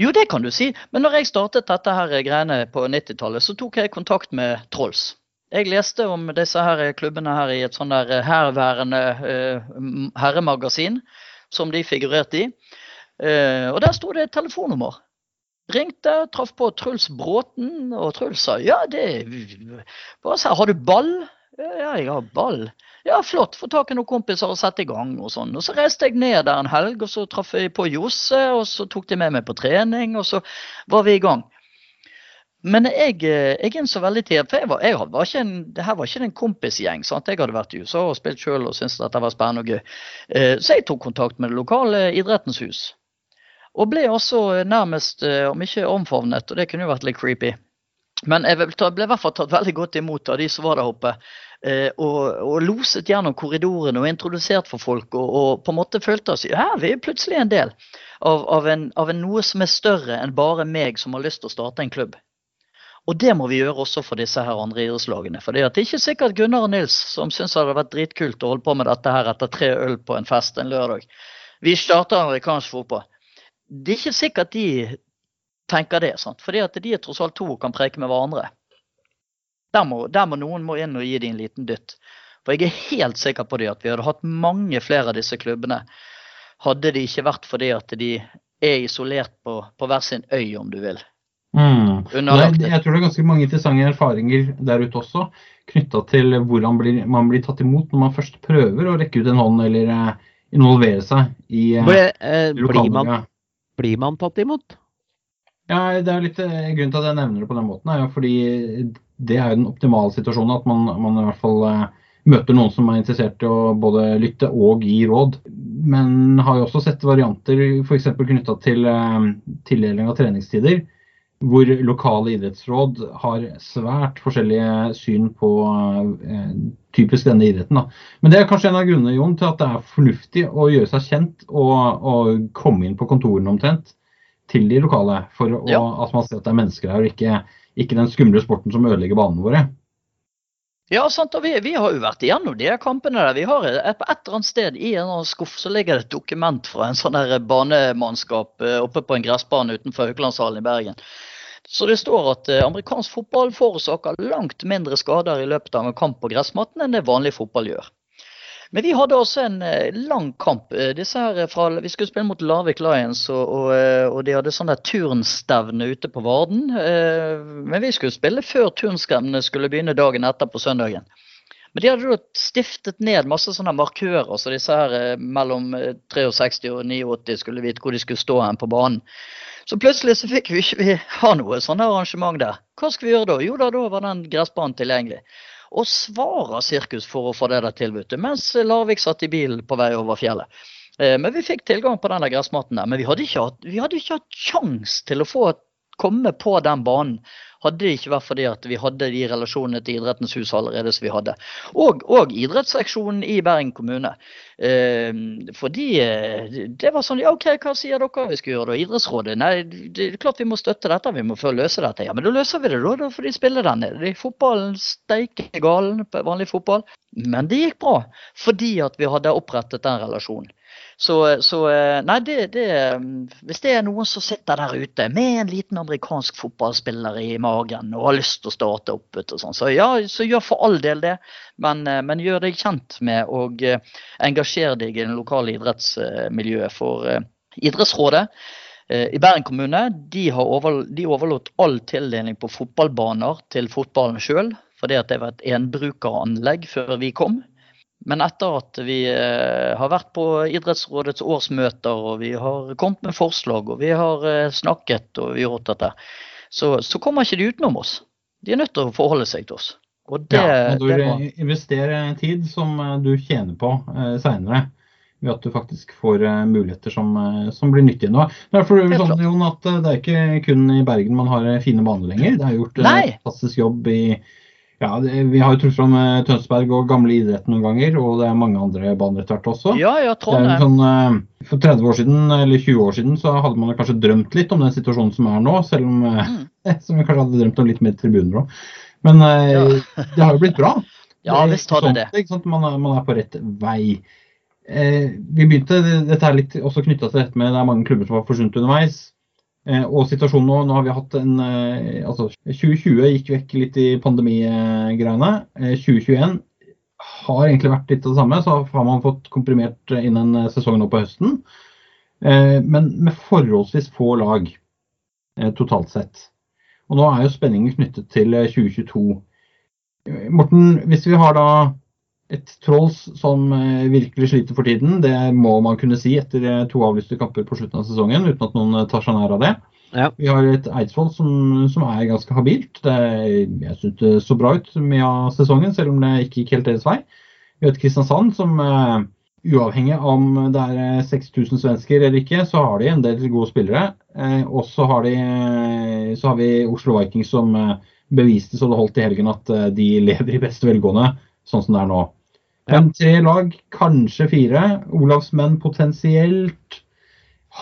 D: Jo, det kan du si. Men når jeg startet dette her greiene på 90-tallet, så tok jeg kontakt med Trolls. Jeg leste om disse her klubbene her i et sånn der herværende uh, herremagasin som de figurerte i. Eh, og der sto det et telefonnummer. Ringte, traff på Truls Bråten, og Truls sa ja, det bare sa, Har du ball? Ja, jeg har ball. Ja, flott. Få tak i noen kompiser og sette i gang. Og sånn. Og så reiste jeg ned der en helg, og så traff jeg på Josse, og så tok de med meg på trening, og så var vi i gang. Men jeg, eh, jeg innså veldig tidlig For jeg var, jeg var ikke en, det her var ikke en kompisgjeng. sant? Jeg hadde vært i USA og spilt sjøl og syntes dette var spennende og gøy. Eh, så jeg tok kontakt med det lokale idrettens hus. Og ble også nærmest, eh, om ikke omfavnet, og det kunne jo vært litt creepy. Men jeg ble i hvert fall tatt veldig godt imot av de som var der oppe. Og, og loset gjennom korridorene og introdusert for folk. Og, og på en måte følte oss ja, vi er plutselig en del av, av, en, av en, noe som er større enn bare meg som har lyst til å starte en klubb. Og det må vi gjøre også for disse her andre idrettslagene. For det er ikke sikkert Gunnar og Nils, som syns det hadde vært dritkult å holde på med dette her etter tre øl på en fest en lørdag. Vi starter amerikansk fotball. Det er ikke sikkert de tenker det. sant? Fordi at de er tross alt to og kan preke med hverandre. Der må, der må noen må inn og gi dem en liten dytt. For jeg er helt sikker på det at vi hadde hatt mange flere av disse klubbene hadde det ikke vært fordi at de er isolert på, på hver sin øy, om du vil.
B: Mm. Jeg, jeg tror det er ganske mange interessante erfaringer der ute også, knytta til hvordan blir, man blir tatt imot når man først prøver å rekke ut en hånd eller uh, involvere seg i eh,
C: Ble, uh, blir, man, tatt imot?
B: Ja, det er litt uh, Grunnen til at jeg nevner det på den måten, er jo fordi det er jo den optimale situasjonen. At man, man i hvert fall møter noen som er interessert i å både lytte og gi råd. Men har jo også sett varianter f.eks. knytta til tildeling av treningstider hvor lokale idrettsråd har svært forskjellige syn på eh, typisk denne idretten. Da. Men det er kanskje en av grunnene Jon, til at det er fornuftig å gjøre seg kjent og, og komme inn på kontorene omtrent til de lokale, for å, ja. at man ser at det er mennesker her, og ikke, ikke den skumle sporten som ødelegger banene våre.
D: Ja, sant, og vi, vi, har jo vært igjennom de kampene der. Vi har et, På et eller annet sted i en annen skuff så ligger det et dokument fra en sånn banemannskap eh, oppe på en gressbane utenfor Haukelandshallen i Bergen. Så det står at eh, amerikansk fotball forårsaker langt mindre skader i løpet av en kamp på gressmatten enn det vanlig fotball gjør. Men vi hadde også en eh, lang kamp. Her fra, vi skulle spille mot Larvik Lions, og, og, og de hadde sånn der turnstevne ute på Varden. Men vi skulle spille før turnstevnene skulle begynne dagen etter på søndagen. Men de hadde da stiftet ned masse sånne markører, så disse her mellom 63 og 89 skulle vite hvor de skulle stå hen på banen. Så plutselig så fikk vi ikke ha noe sånn arrangement der. Hva skal vi gjøre da? Jo da, da var den gressbanen tilgjengelig. Og svara sirkus for å få det der tilbudet, mens Larvik satt i bilen på vei over fjellet. Eh, men vi fikk tilgang på den gressmatten der. Men vi hadde ikke hatt, vi hatt kjangs til å få komme på den banen hadde det ikke vært fordi at vi hadde de relasjonene til Idrettens hus allerede som vi hadde. Og, og idrettsseksjonen i Bergen kommune. Eh, fordi det var sånn ja, OK, hva sier dere vi skal gjøre da? Idrettsrådet? Nei, det er klart vi må støtte dette, vi må før løse dette. Ja, men da løser vi det, da. Da får de spille den nede. Fotballen steiker galen på vanlig fotball. Men det gikk bra, fordi at vi hadde opprettet den relasjonen. Så, så eh, nei, det, det, Hvis det er noen som sitter der ute med en liten amerikansk fotballspiller i magen og har lyst til å starte opp, og sånn, så ja, så gjør for all del det. Men, eh, men gjør deg kjent med å engasjer deg i det lokale idrettsmiljøet. For Idrettsrådet i Bergen kommune de, over, de overlot all tildeling på fotballbaner til fotballen sjøl. Fordi at det var et enbrukeranlegg før vi kom. Men etter at vi eh, har vært på idrettsrådets årsmøter og vi har kommet med forslag og vi har eh, snakket og vi har gjort dette, så, så, kommer ikke de utenom oss. De er nødt til å forholde seg til oss.
B: Og det, ja, og du må... investerer tid som eh, du tjener på eh, seinere. Ved at du faktisk får eh, muligheter som, som, blir nyttige nå. Derfor er det sånn, Jon, at det er ikke kun i Bergen man har fine baner lenger. Det er gjort en fantastisk jobb i ja, det, Vi har jo truffet fram eh, Tønsberg og gamle idrett noen ganger, og det er mange andre baner etter hvert også.
D: Ja, ja, Trondheim.
B: Sånn, eh, for 30 år siden, eller 20 år siden så hadde man kanskje drømt litt om den situasjonen som er nå, selv om eh, mm. som vi kanskje hadde drømt om litt mer tribuner òg. Men ja. det har jo blitt bra.
D: ja, visst har det det.
B: Sånn, man, er, man, er, på rett vei. Eh, vi begynte, Dette er litt også knytta til dette med det er mange klubber som har forsvunnet underveis. Eh, og situasjonen nå, nå har vi hatt en eh, altså 2020 gikk vekk litt i pandemigreiene. 2021 eh, har egentlig vært litt det samme. Så har man fått komprimert inn en sesong nå på høsten. Men med forholdsvis få lag totalt sett. Og nå er jo spenningen knyttet til 2022. Morten, hvis vi har da et Trolls som eh, virkelig sliter for tiden. Det må man kunne si etter eh, to avlyste kamper på slutten av sesongen, uten at noen eh, tar seg nær av det. Ja. Vi har et Eidsvoll som, som er ganske habilt. Det, jeg syns det så bra ut mye av sesongen, selv om det ikke gikk helt deres vei. Vi har et Kristiansand som uavhengig av om det er 6000 svensker eller ikke, så har de en del gode spillere. og så har, de, så har vi Oslo Vikings som beviste så det holdt i helgen at de lever i beste velgående, sånn som det er nå. Fem, tre lag, kanskje fire. Olavsmenn potensielt.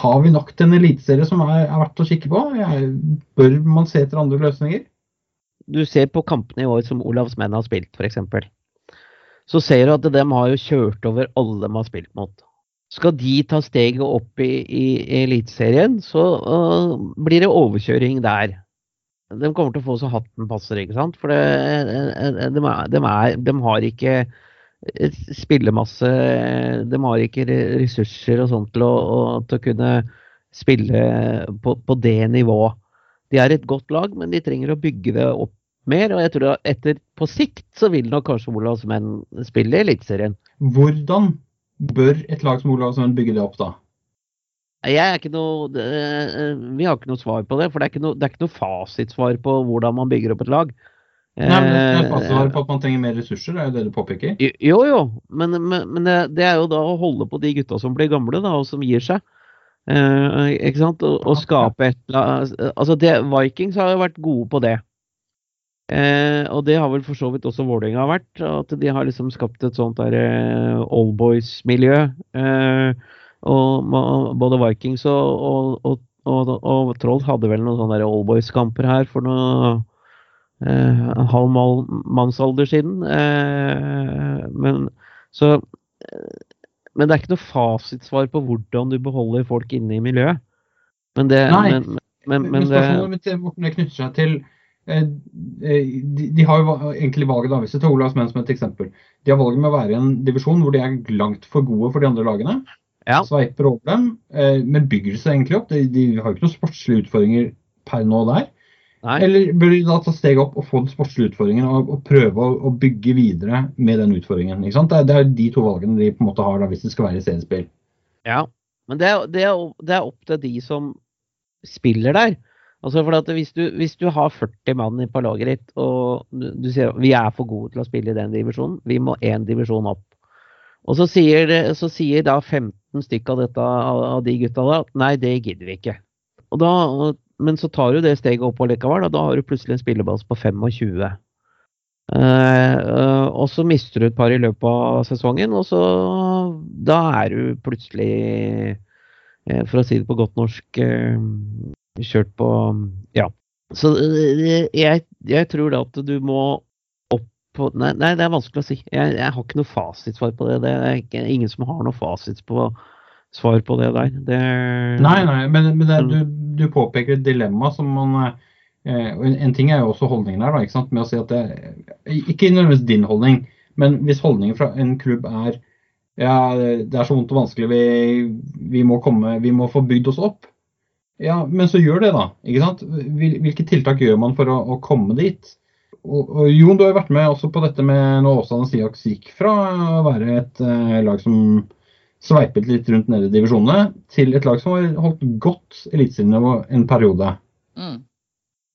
B: Har vi nok til en eliteserie som er, er, verdt å kikke på? Jeg, bør man se etter andre løsninger?
C: Du ser på kampene i år som Olavsmenn har spilt, f.eks. Så ser du at de har jo kjørt over alle de har spilt mot. Skal de ta steget opp i, i, i Eliteserien, så uh, blir det overkjøring der. De kommer til å få så hatten passer, ikke sant. For det, de, de, er, de, har ikke spillemasse De har ikke ressurser og sånt til å, til å kunne spille på, på, det nivået. De er et godt lag, men de trenger å bygge det opp mer. Og jeg tror at etter, på sikt så vil nok kanskje Olavsmenn spille i Eliteserien.
B: Hvordan bør et lag som Olavsmenn bygge det opp, da?
C: Jeg er ikke noe, vi har ikke noe svar på det. For det er ikke noe, det er ikke noe fasitsvar på hvordan man bygger opp et lag.
B: Nei, men det fastsvar på at man trenger mer ressurser, det er jo det du påpeker?
C: Jo, jo, men, men, men det, det, er jo da å holde på de gutta som blir gamle, da, og som gir seg. Eh, ikke sant? Og, og skape et Altså, det, Vikings har jo vært gode på det. Eh, og det har vel for så vidt også Vålerenga vært. At de har liksom skapt et sånt der eh, oldboys-miljø. Eh, og både Vikings og, og, og, Troll hadde vel noen sånne oldboys-kamper her for noe eh, en halv mannsalder siden. Eh, men så eh, Men det er ikke noe fasitsvar på hvordan du beholder folk inne i miljøet. Men det
B: Nei.
C: men, men,
B: Men
C: men det,
B: spørsmålet mitt det knytter seg til eh, eh, de, de har jo egentlig valget da, hvis jeg tar Olavs menn som et eksempel. De har valget med å være i en divisjon hvor de er langt for gode for de andre lagene.
C: Ja.
B: Sveiper over dem, eh, men bygger seg egentlig opp. De, de har jo ikke noen sportslige utfordringer per nå der.
C: Nei,
B: Eller bør de da ta steget opp og få den sportslige utfordringen og, og prøve å, og bygge videre med den utfordringen? ikke sant? Det er, det er de to valgene de på en måte har da, hvis det skal være seriespill.
C: Ja, men det er, det, er, det er opp til de som spiller der. Altså for at hvis du, hvis du har 40 mann på laget ditt, og du, du sier vi er for gode til å spille i den divisjonen, vi må én divisjon opp. Og så sier, så sier da 15 stykk av, dette, av, de gutta da nei, det gidder vi ikke. Og da, men så tar du det steget opp allikevel, og da har du plutselig en spillebase på 25. Eh, eh, og så mister du et par i løpet av sesongen, og så da er du plutselig eh, for å si det på godt norsk, eh, kjørt på Ja. Så eh, jeg, jeg tror da at du må opp på Nei, nei det er vanskelig å si. Jeg, jeg har ikke noe fasitsvar på det. Det er ingen som har noe fasit på svar på det der. Det,
B: Nei, nei, men, men
C: Mm.
B: du, du påpeker et dilemma som man eh, en, en ting er jo også holdningen her, da, ikke sant? med å si at det Ikke nødvendigvis din holdning, men hvis holdningen fra en klubb er ja, det er så vondt og vanskelig, vi, vi, må, komme, vi må få bygd oss opp. Ja, men så gjør det, da. ikke sant? Hvilke tiltak gjør man for å, å komme dit? Og, og Jon, du har jo vært med også på dette med når Åsane Siaks gikk fra å være et eh, lag som sveipet litt rundt nede i divisjonene, til et lag som har holdt godt eliteserienivå en periode.
D: Mm.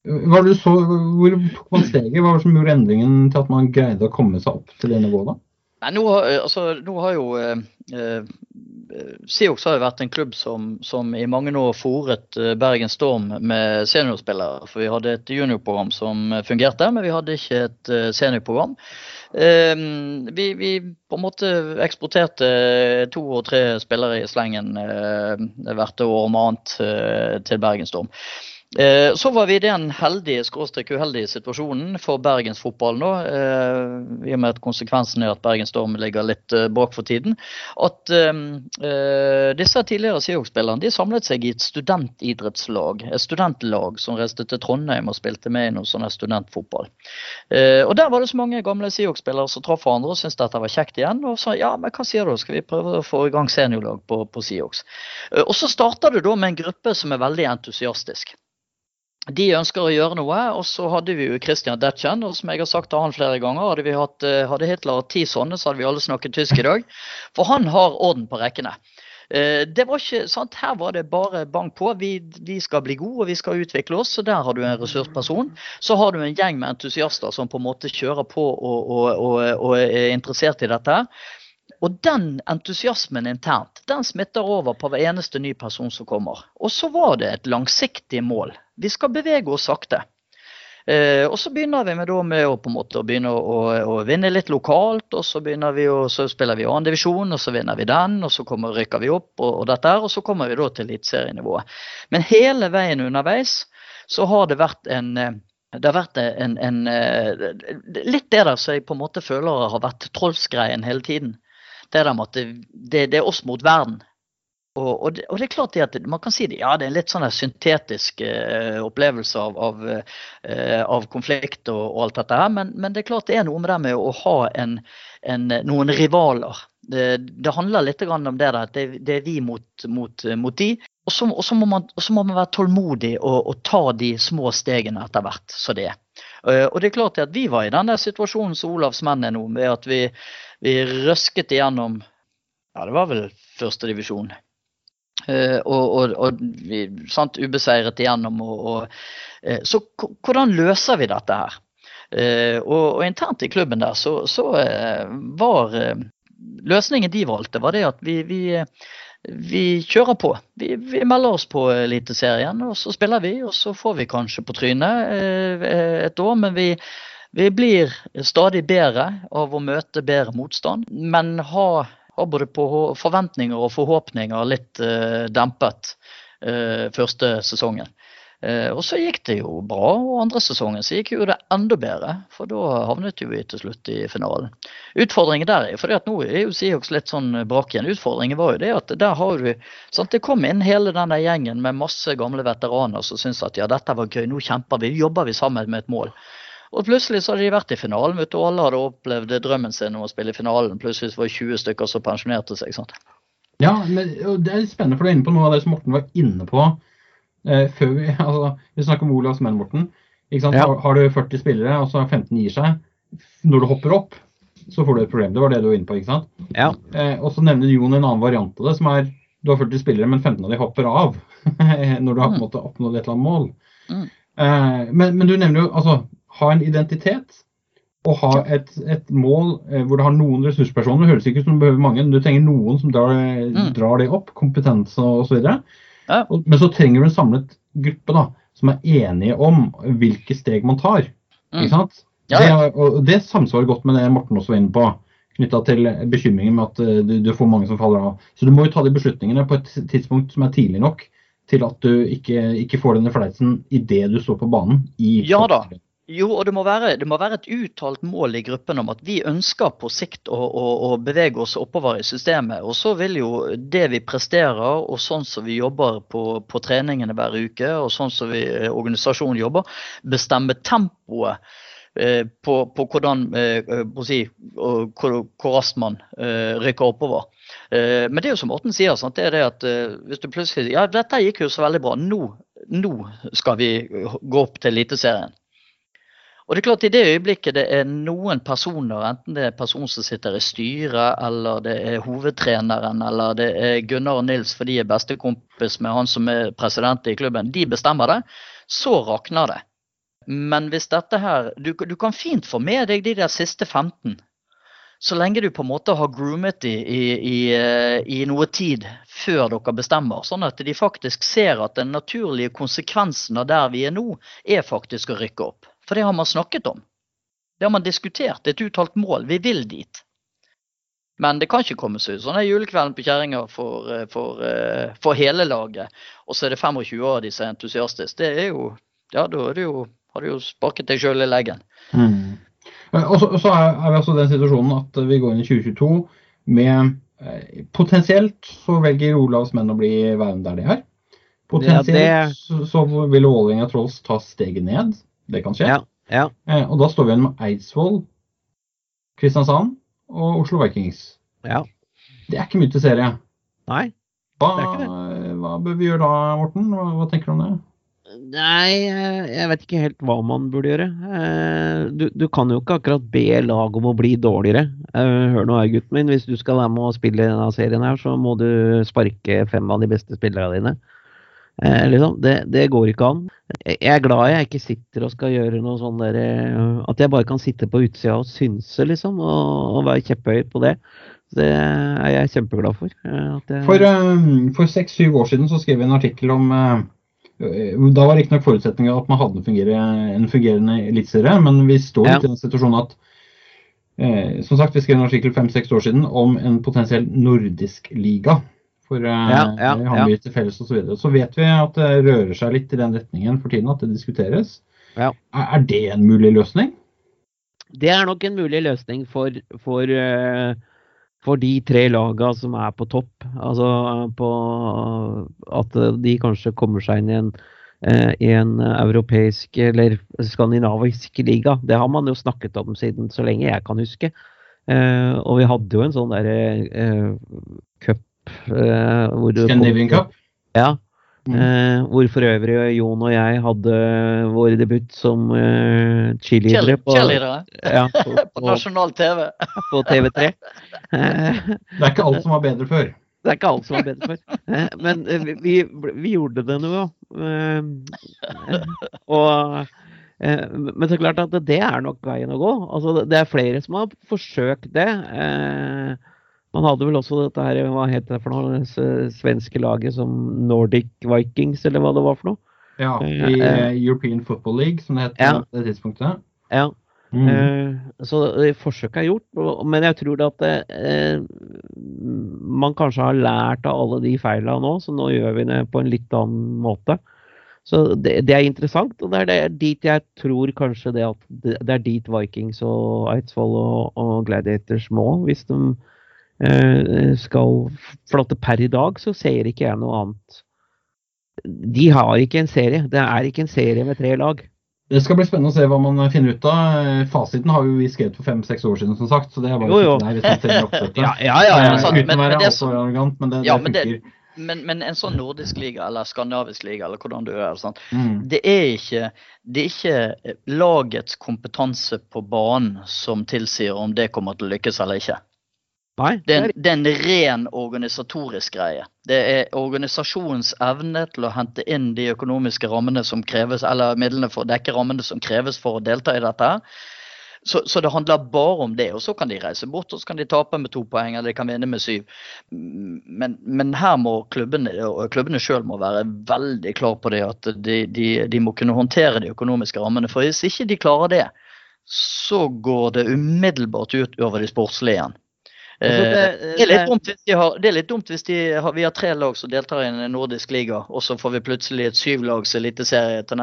B: Så, hvor tok man steget? Hva var det som gjorde endringen til at man greide å komme seg opp til det nivået? da?
D: Nei, nå, har, altså, nå har jo eh, eh, Siox har jo vært en klubb som, som i mange år fòret eh, Bergen Storm med seniorspillere. For vi hadde et juniorprogram som fungerte, men vi hadde ikke et eh, seniorprogram. Eh, vi, vi på en måte eksporterte to og tre spillere i slengen eh, hvert år om annet eh, til Bergen Storm. Eh, Så var vi i den heldige skråstrek uheldige situasjonen for Bergens fotball nå, eh, i og med at konsekvensen er at Bergen Storm ligger litt eh, bak for tiden, at eh, eh, disse tidligere Seahawks-spillerne samlet seg i et studentidrettslag, et studentlag som reiste til Trondheim og spilte med i noe sånn studentfotball. Eh, og Der var det så mange gamle Seahawks-spillere som traff hverandre og syntes dette var kjekt igjen. Og sa ja, men hva sier du, skal vi prøve å få i gang seniorlag på, på Seahawks? Eh, og så starter det da med en gruppe som er veldig entusiastisk. De ønsker å gjøre noe, og så hadde vi jo Christian Detchen. Og som jeg har sagt til han flere ganger, hadde, vi hatt, eh, hadde Hitler hatt ti sånne, så hadde vi alle snakket tysk i dag. For han har orden på rekkene. Eh, Det var ikke sant, Her var det bare bank på. Vi, vi skal bli gode og vi skal utvikle oss. Så der har du en ressursperson. Så har du en gjeng med entusiaster som på en måte kjører på og, og, og, og er interessert i dette. Og den entusiasmen internt, den smitter over på hver eneste ny person som kommer. Og så var det et langsiktig mål. Vi skal bevege oss sakte. Eh, og så begynner vi med, med å, måte, å å, å, vinne litt lokalt. og Så vi å, så spiller vi annen divisjon, og så vinner vi den. og Så kommer, rykker vi opp, og, og dette og så kommer vi da til eliteserienivået. Men hele veien underveis så har det vært en eh, det har vært en, en, eh, Litt det der som jeg på en måte føler har vært trollsgreien hele tiden. Det der med at det, det, det er oss mot verden. Og, og, det, og det er klart at man kan si det, ja, det er en litt sånn syntetisk eh, opplevelse av, av, eh, av konflikt og, og alt dette her, men, men det er klart det er noe med det med å ha en, en, noen rivaler. Det, det handler litt om det der, at det, det er vi mot, mot, mot de. Og så, må må man være tålmodig og, og ta de små stegene etter hvert. så det er. Eh, Og det er klart at vi var i den situasjonen som Olavs menn er nå, ved at vi, vi røsket igjennom ja, det var vel førstedivisjon. Uh, og, og, og sant, ubeseiret igjennom. Og, eh, så hvordan løser vi dette her? Eh, og, internt i klubben der så, så eh, var eh, løsningen de valgte, var det at vi, vi, eh, vi kjører på. Vi, vi melder oss på Eliteserien, og så spiller vi. Og så får vi kanskje på trynet eh, et år, men vi, vi blir stadig bedre av å møte bedre motstand. Men ha, ha både på forventninger og forhåpninger litt eh, dempet eh, første sesongen. Eh, og så gikk det jo bra, og andre sesongen så gikk jo det enda bedre. For da havnet jo vi til slutt i finalen. Utfordringen der er for at nå er jo Seahawks litt sånn brak igjen. Utfordringen var jo det at der har du sant, Det kom inn hele denne gjengen med masse gamle veteraner som syntes at ja, dette var gøy, nå kjemper vi, jobber vi sammen med et mål. Og plutselig så hadde de vært i finalen, vet du, alle hadde opplevd drømmen sin om å spille i finalen. Plutselig var det 20 stykker som pensjonerte seg. sant?
B: Ja, men det er litt spennende, for du er inne på noe av det som Morten var inne på eh, før vi altså, Vi snakker om Olavs menn, Morten. Ikke sant?
C: Ja.
B: Har, har du 40 spillere, og så 15 gir seg. Når du hopper opp, så får du et problem. Det var det du var inne på, ikke sant?
C: Ja.
B: Eh, og så nevner Jon en annen variant av det, som er du har 40 spillere, men 15 av de hopper av når du har på en måte oppnådd et eller annet mål.
D: Mm.
B: Eh, men, men du nevner jo altså ha en identitet og ha et, et mål eh, hvor det har noen ressurspersoner. Det høres ikke ut som du behøver mange, men du trenger noen som drar,
D: Mm.
B: drar det opp. Kompetanse osv.
D: Ja.
B: Men så trenger du en samlet gruppe da, som er enige om hvilke steg man tar.
D: Mm.
B: Ikke sant?
D: Ja.
B: Det, og det samsvarer godt med det Morten også var inne på, knytta til bekymringen med at eh, du, du får mange som faller av. Så du må jo ta de beslutningene på et tidspunkt som er tidlig nok til at du ikke, ikke får denne fleisen idet du står på banen. I
D: Ja da. Jo, og det må, være, det må være et uttalt mål i gruppen om at vi ønsker på sikt å, å, å bevege oss oppover i systemet. Og så vil jo det vi presterer, og sånn som vi jobber på, på treningene hver uke, og sånn som vi, eh, organisasjonen jobber, bestemme tempoet eh, på, på hvordan eh, eh, på si, hvor, hvor raskt man eh, rykker oppover. Eh, men det er jo som Morten sier, sant? det er det at hvis du plutselig sier Ja, dette gikk jo så veldig bra. Nå, nå skal vi gå opp til Eliteserien. Og det er klart I det øyeblikket det er noen personer, enten det er personen som sitter i styret, eller det er hovedtreneren, eller det er Gunnar og Nils for de er bestekompis med han som er president i klubben, de bestemmer det, så rakner det. Men hvis dette her Du, du kan fint få med deg de der siste 15. Så lenge du på en måte har groomet de i, i, i noe tid før dere bestemmer. Sånn at de faktisk ser at den naturlige konsekvensen av der vi er nå, er faktisk å rykke opp. For det har man snakket om. Det har man diskutert. Det er et uttalt mål. Vi vil dit. Men det kan ikke komme seg ut sånn er julekvelden på Kjerringa for, eh, for, eh, for hele laget. Og så er det 25 av de som er entusiastiske. Det er jo Ja, da er det jo, har du jo sparket deg sjøl i leggen.
B: Mm. Og så, så er, er vi altså i den situasjonen at vi går inn i 2022 med eh, Potensielt så velger Olavs menn å bli værende der de er. Potensielt
C: Ja, det-
B: så, så vil Vålerenga Trolls ta steget ned. Det kan skje.
C: Ja. ja.
B: Eh, og da står vi igjen med Eidsvoll, Kristiansand og Oslo Vikings.
C: ja.
B: Det er ikke mye til serie.
C: Nei.
B: Hva,
C: Det er ikke
B: hva bør vi gjøre da, Morten? Hva, hva tenker du om det?
C: Nei, eh, jeg vet ikke helt hva man burde gjøre. Eh, Du, du kan jo ikke akkurat be lag om å bli dårligere. Eh, Hør nå her, gutten min. Hvis du skal være med og spille i denne serien her, så må du sparke fem av de beste spillerne dine. Eh, liksom, det, det går ikke an. Jeg jeg er glad jeg ikke sitter og skal gjøre noe sånn der eh, At jeg bare kan sitte på utsida og synse, liksom, og, og være kjepphøy på det. Det er jeg kjempeglad for. eh, jeg,
B: For, eh, for seks-syv år siden så skrev vi en artikkel om Da var riktignok forutsetningen at man hadde en fungerende, en fungerende eliteserie, men vi står
C: Ja.
B: i den situasjonen at eh, Som sagt, vi skrev en artikkel fem-seks år siden om en potensiell nordisk liga. For vi
C: Ja, ja,
B: det har mye til felles osv. Så, videre. så vet vi at det rører seg litt i den retningen for tiden, at det diskuteres.
C: Ja.
B: Er, det en mulig løsning?
C: Det er nok en mulig løsning for, for, eh, for de tre laga som er på topp. Altså på at de kanskje kommer seg inn i en, eh, i en europeisk eller skandinavisk liga. Det har man jo snakket om siden så lenge jeg kan huske. Eh, og vi hadde jo en sånn derre eh, cup eh,
B: Scandinavian Cup?
C: Ja.
B: Mm.
C: Eh, hvor for øvrig Jon og jeg hadde vår debut som uh, cheerleadere på, ja, på,
D: på
C: på,
D: nasjonal TV.
C: på TV3. Eh,
B: Det er ikke alt som var bedre før.
C: det er ikke alt som er bedre før. Eh, men eh, vi, vi gjorde det nå, eh, og eh, Men så klart at det er nok veien å gå. Altså, det er flere som har forsøkt det. Man hadde vel også dette her, hva het det for noe, det svenske laget som Nordic Vikings, eller hva det var for noe.
B: Ja,
C: Eh,
B: I
C: eh.
B: eh, European Football League, som det het
C: Ja.
B: på det tidspunktet.
C: Ja.
B: Mm.
C: Eh, Så forsøket er gjort, men jeg tror at det, eh, man kanskje har lært av alle de feilene nå, så nå gjør vi det på en litt annen måte. Så det, det er interessant, og det er det, dit jeg tror kanskje det at det, er dit Vikings og Eidsvoll og, og Gladiators må, hvis de skal For at per i dag så ser ikke jeg noe annet. De har ikke en serie. Det er ikke en serie med tre lag.
B: Det skal bli spennende å se hva man finner ut av. Fasiten har jo vi skrevet for fem-seks år siden, som sagt. Så det er bare
C: Jo, jo.
B: der hvis ser oppsettet.
C: Ja, ja, ja.
B: Eh,
C: ja.
D: sant,
B: Uten å være altfor arrogant, men det,
D: Ja,
B: det
D: men det-
B: funker.
D: Men, men en sånn nordisk liga, eller skandinavisk liga, eller hvordan du sant?
B: Mm.
D: det er ikke det er ikke eh, lagets kompetanse på banen som tilsier om det kommer til å lykkes eller ikke.
C: Nei,
D: Det er,
C: det
D: er en ren organisatorisk greie. Det er organisasjonens evne til å hente inn de økonomiske rammene som kreves, eller midlene for å dekke rammene som kreves for å delta i dette. Så, så det handler bare om det. Og så kan de reise bort og så kan de tape med to poeng, eller de kan vinne med syv. Men, men her må klubbene og klubbene sjøl være veldig klar på det at de, de, de må kunne håndtere de økonomiske rammene. For hvis ikke de klarer det, så går det umiddelbart ut over de sportslige igjen.
C: Altså,
D: Eh,
C: det-
D: det er litt dumt hvis, de har, det litt dumt hvis de har, vi har tre lag som deltar i en nordisk liga, og så får vi plutselig et syvlags eliteserie til,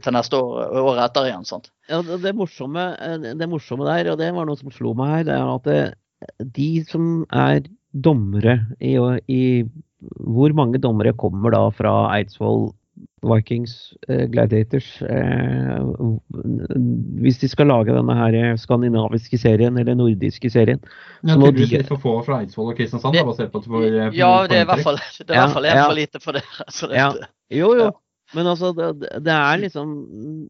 D: til neste år, året etter igjen. sant?
C: Ja, det, det, morsomme, eh, det morsomme der, og det var noe som slo meg her, det er at det, de som er dommere i, i Hvor mange dommere kommer da fra Eidsvoll, Vikings, eh, Gladiators? Eh, hvis de skal lage denne her skandinaviske serien, eller nordiske serien.
B: Ja,
C: Så må de-
B: litt for få fra Eidsvoll og Kristiansand, da, basert på at du får eh,
D: Ja, det er i hvert fall, det er
C: Ja,
D: hvert fall
C: ja.
D: for lite for det. Altså, det
C: Ja. Jo, jo. Men altså, det, det er liksom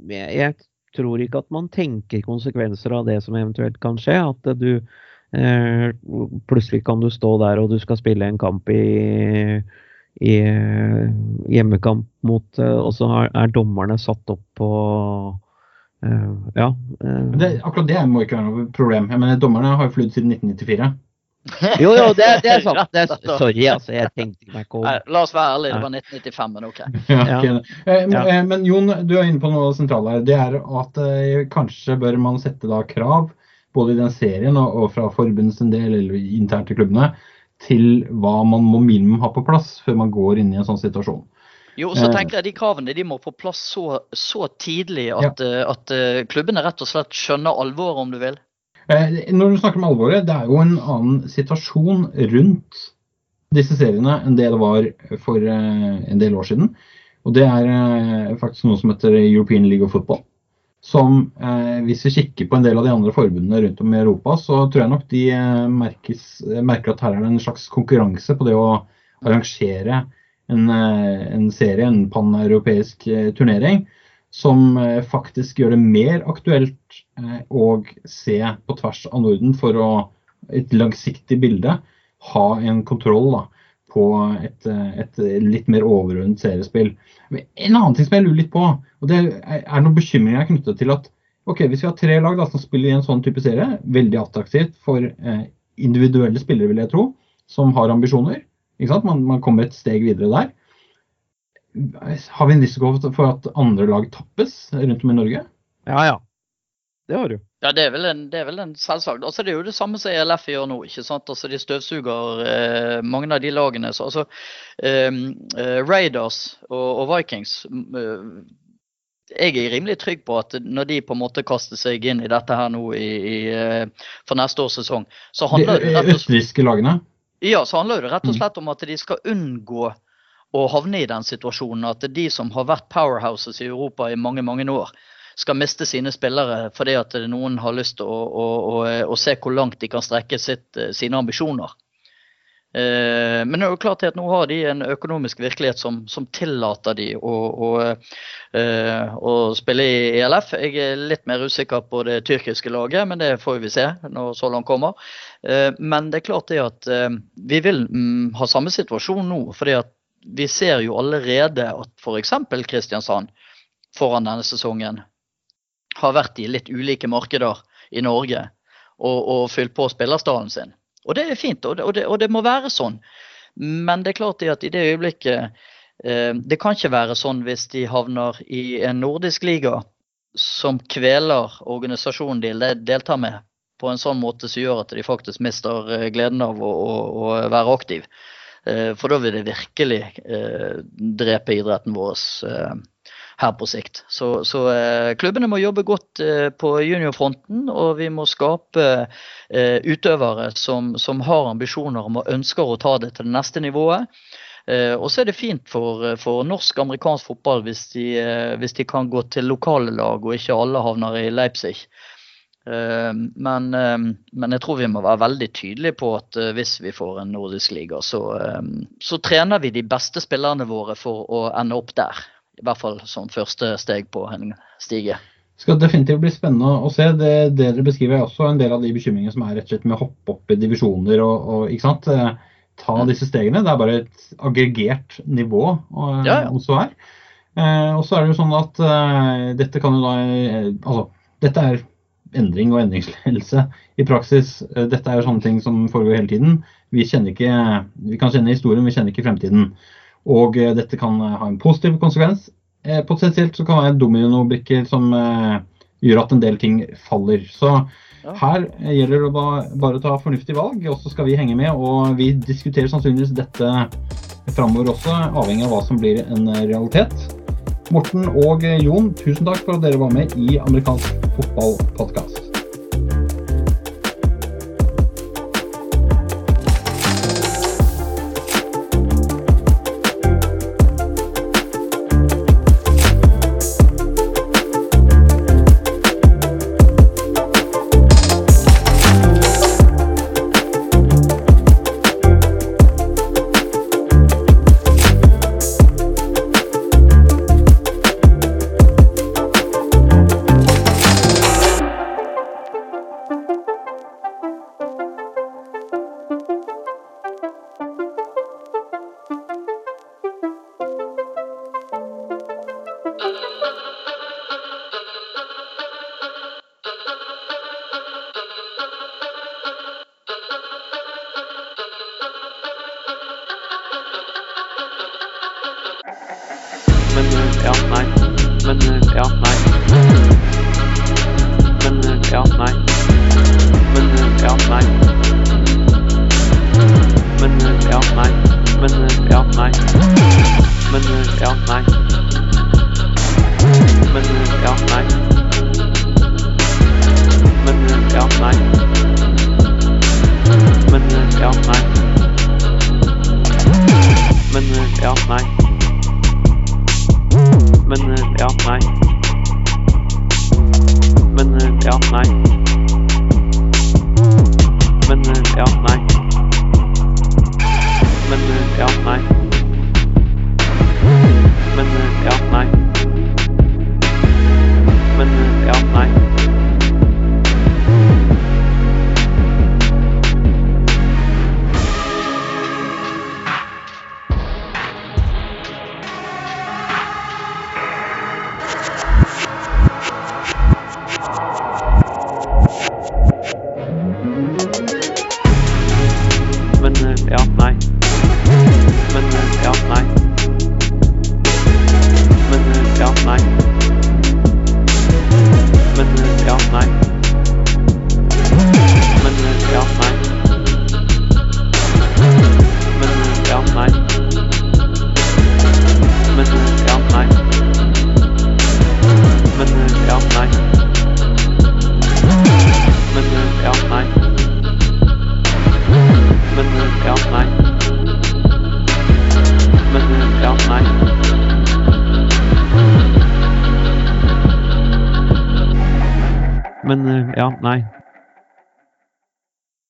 C: jeg, jeg tror ikke at man tenker konsekvenser av det som eventuelt kan skje. At du eh, Plutselig kan du stå der og du skal spille en kamp i, i eh, hjemmekamp mot eh, Og så er, er dommerne satt opp på eh, Ja.
B: det, akkurat det må ikke være noe problem. Jeg mener, Dommerne har jo flydd siden 1994.
C: jo, jo, det, det er sant. Det er, sorry, altså. Jeg tenkte meg ikke om
D: La oss være ærlige, det var 1995, men OK.
B: Ja, okay. Eh, men-
C: Ja.
B: eh, Men Jon, du er inne på noe sentralt her. Det er at eh, kanskje bør man sette da krav, både i den serien og, og fra forbundets del, eller internt i klubbene, til hva man må minimum ha på plass før man går inn i en sånn situasjon.
D: Jo, så
B: Eh.
D: tenker jeg De kravene de må på plass så, så tidlig at, ja. at eh, klubbene rett og slett skjønner alvoret, om du vil.
B: Eh, Når du snakker om alvoret, det er jo en annen situasjon rundt disse seriene enn det det var for eh, en del år siden. Og det er eh, faktisk noe som heter European League of Football. Som, eh, hvis vi kikker på en del av de andre forbundene rundt om i Europa, så tror jeg nok de eh, merkes, eh, merker at her er det en slags konkurranse på det å arrangere en, eh, en serie, en paneuropeisk turnering, som faktisk gjør det mer aktuelt eh, å se på tvers av Norden for å et langsiktig bilde ha en kontroll da, på et, et litt mer overordnet seriespill. Men En annen ting som jeg lurer litt på, og det er noen bekymringer knyttet til at ok, hvis vi har tre lag da, som spiller i en sånn type serie, veldig attraktivt for eh, individuelle spillere, vil jeg tro, som har ambisjoner. Ikke? Man, man kommer et steg videre der. Har vi en risiko for at andre lag tappes rundt om i Norge?
C: Ja, ja. Det har du.
D: Ja, det er vel en, det er vel en selvsagt. Altså, det er jo det samme som ELF gjør nå. ikke sant? Altså, De støvsuger eh, mange av de lagene. Så, altså, eh, eh, Raiders og, og Vikings eh, Jeg er rimelig trygg på at når de på en måte kaster seg inn i dette her nå i, i, eh, for neste års sesong, så handler og
B: østerrikske lagene?
D: ja, så handler det rett og
B: Mm.
D: slett om at de skal unngå å havne i den situasjonen at de som har vært powerhouses i Europa i mange mange år, skal miste sine spillere fordi at noen har lyst til å, å, å, å se hvor langt de kan strekke sitt, sine ambisjoner. Eh, Men det er jo klart at nå har de en økonomisk virkelighet som, som tillater de å, å, eh, å spille i ELF. Jeg er litt mer usikker på det tyrkiske laget, men det får vi se når så langt kommer. Eh, Men det er klart det at eh, vi vil mm, ha samme situasjon nå. fordi at vi ser jo allerede at f.eks. Kristiansand foran denne sesongen har vært i litt ulike markeder i Norge og, og fylt på spillerstallen sin. Og det er fint, og det, og, det, og det må være sånn. Men det er klart at i det øyeblikket eh, Det kan ikke være sånn hvis de havner i en nordisk liga som kveler organisasjonen de deltar med, på en sånn måte som gjør at de faktisk mister eh, gleden av å, å, å være aktiv. Eh, For da vil det virkelig eh, drepe idretten vår. eh. Her på sikt. Så, så eh, klubbene må jobbe godt eh, på juniorfronten, og vi må skape eh, utøvere som, som, har ambisjoner om og ønsker å ta det til det neste nivået. Og så er det fint for, for norsk-amerikansk fotball hvis de, hvis de, kan gå til lokale lag, og ikke alle havner i Leipzig. Men, men, jeg tror vi må være veldig tydelige på at hvis vi får en nordisk liga, så, så trener vi de beste spillerne våre for å ende opp der i hvert fall som første steg på en stige.
B: Det skal definitivt bli spennende å se. Det, det dere beskriver er også en del av de bekymringene som er rett og slett med å hoppe opp i divisjoner og, og ikke sant? Eh, ta mm. disse stegene. Det er bare et aggregert nivå og, ja, ja. også her. Eh, og så er det jo sånn at eh, dette kan jo da eh, Altså, dette er endring og endringsledelse i praksis. Uh, dette er jo sånne ting som foregår hele tiden. Vi kjenner ikke Vi kan kjenne historien, vi kjenner ikke fremtiden. Og eh, dette kan eh, ha en positiv konsekvens. Eh, potensielt så kan det være dominobrikker som gjør at en del ting faller. Så her gjelder det bare å ta fornuftig valg, og så skal vi henge med. Og vi diskuterer sannsynligvis dette framover også, avhengig av hva som blir en realitet. Morten og Jon, tusen takk for at dere var med i amerikansk fotballpodkast.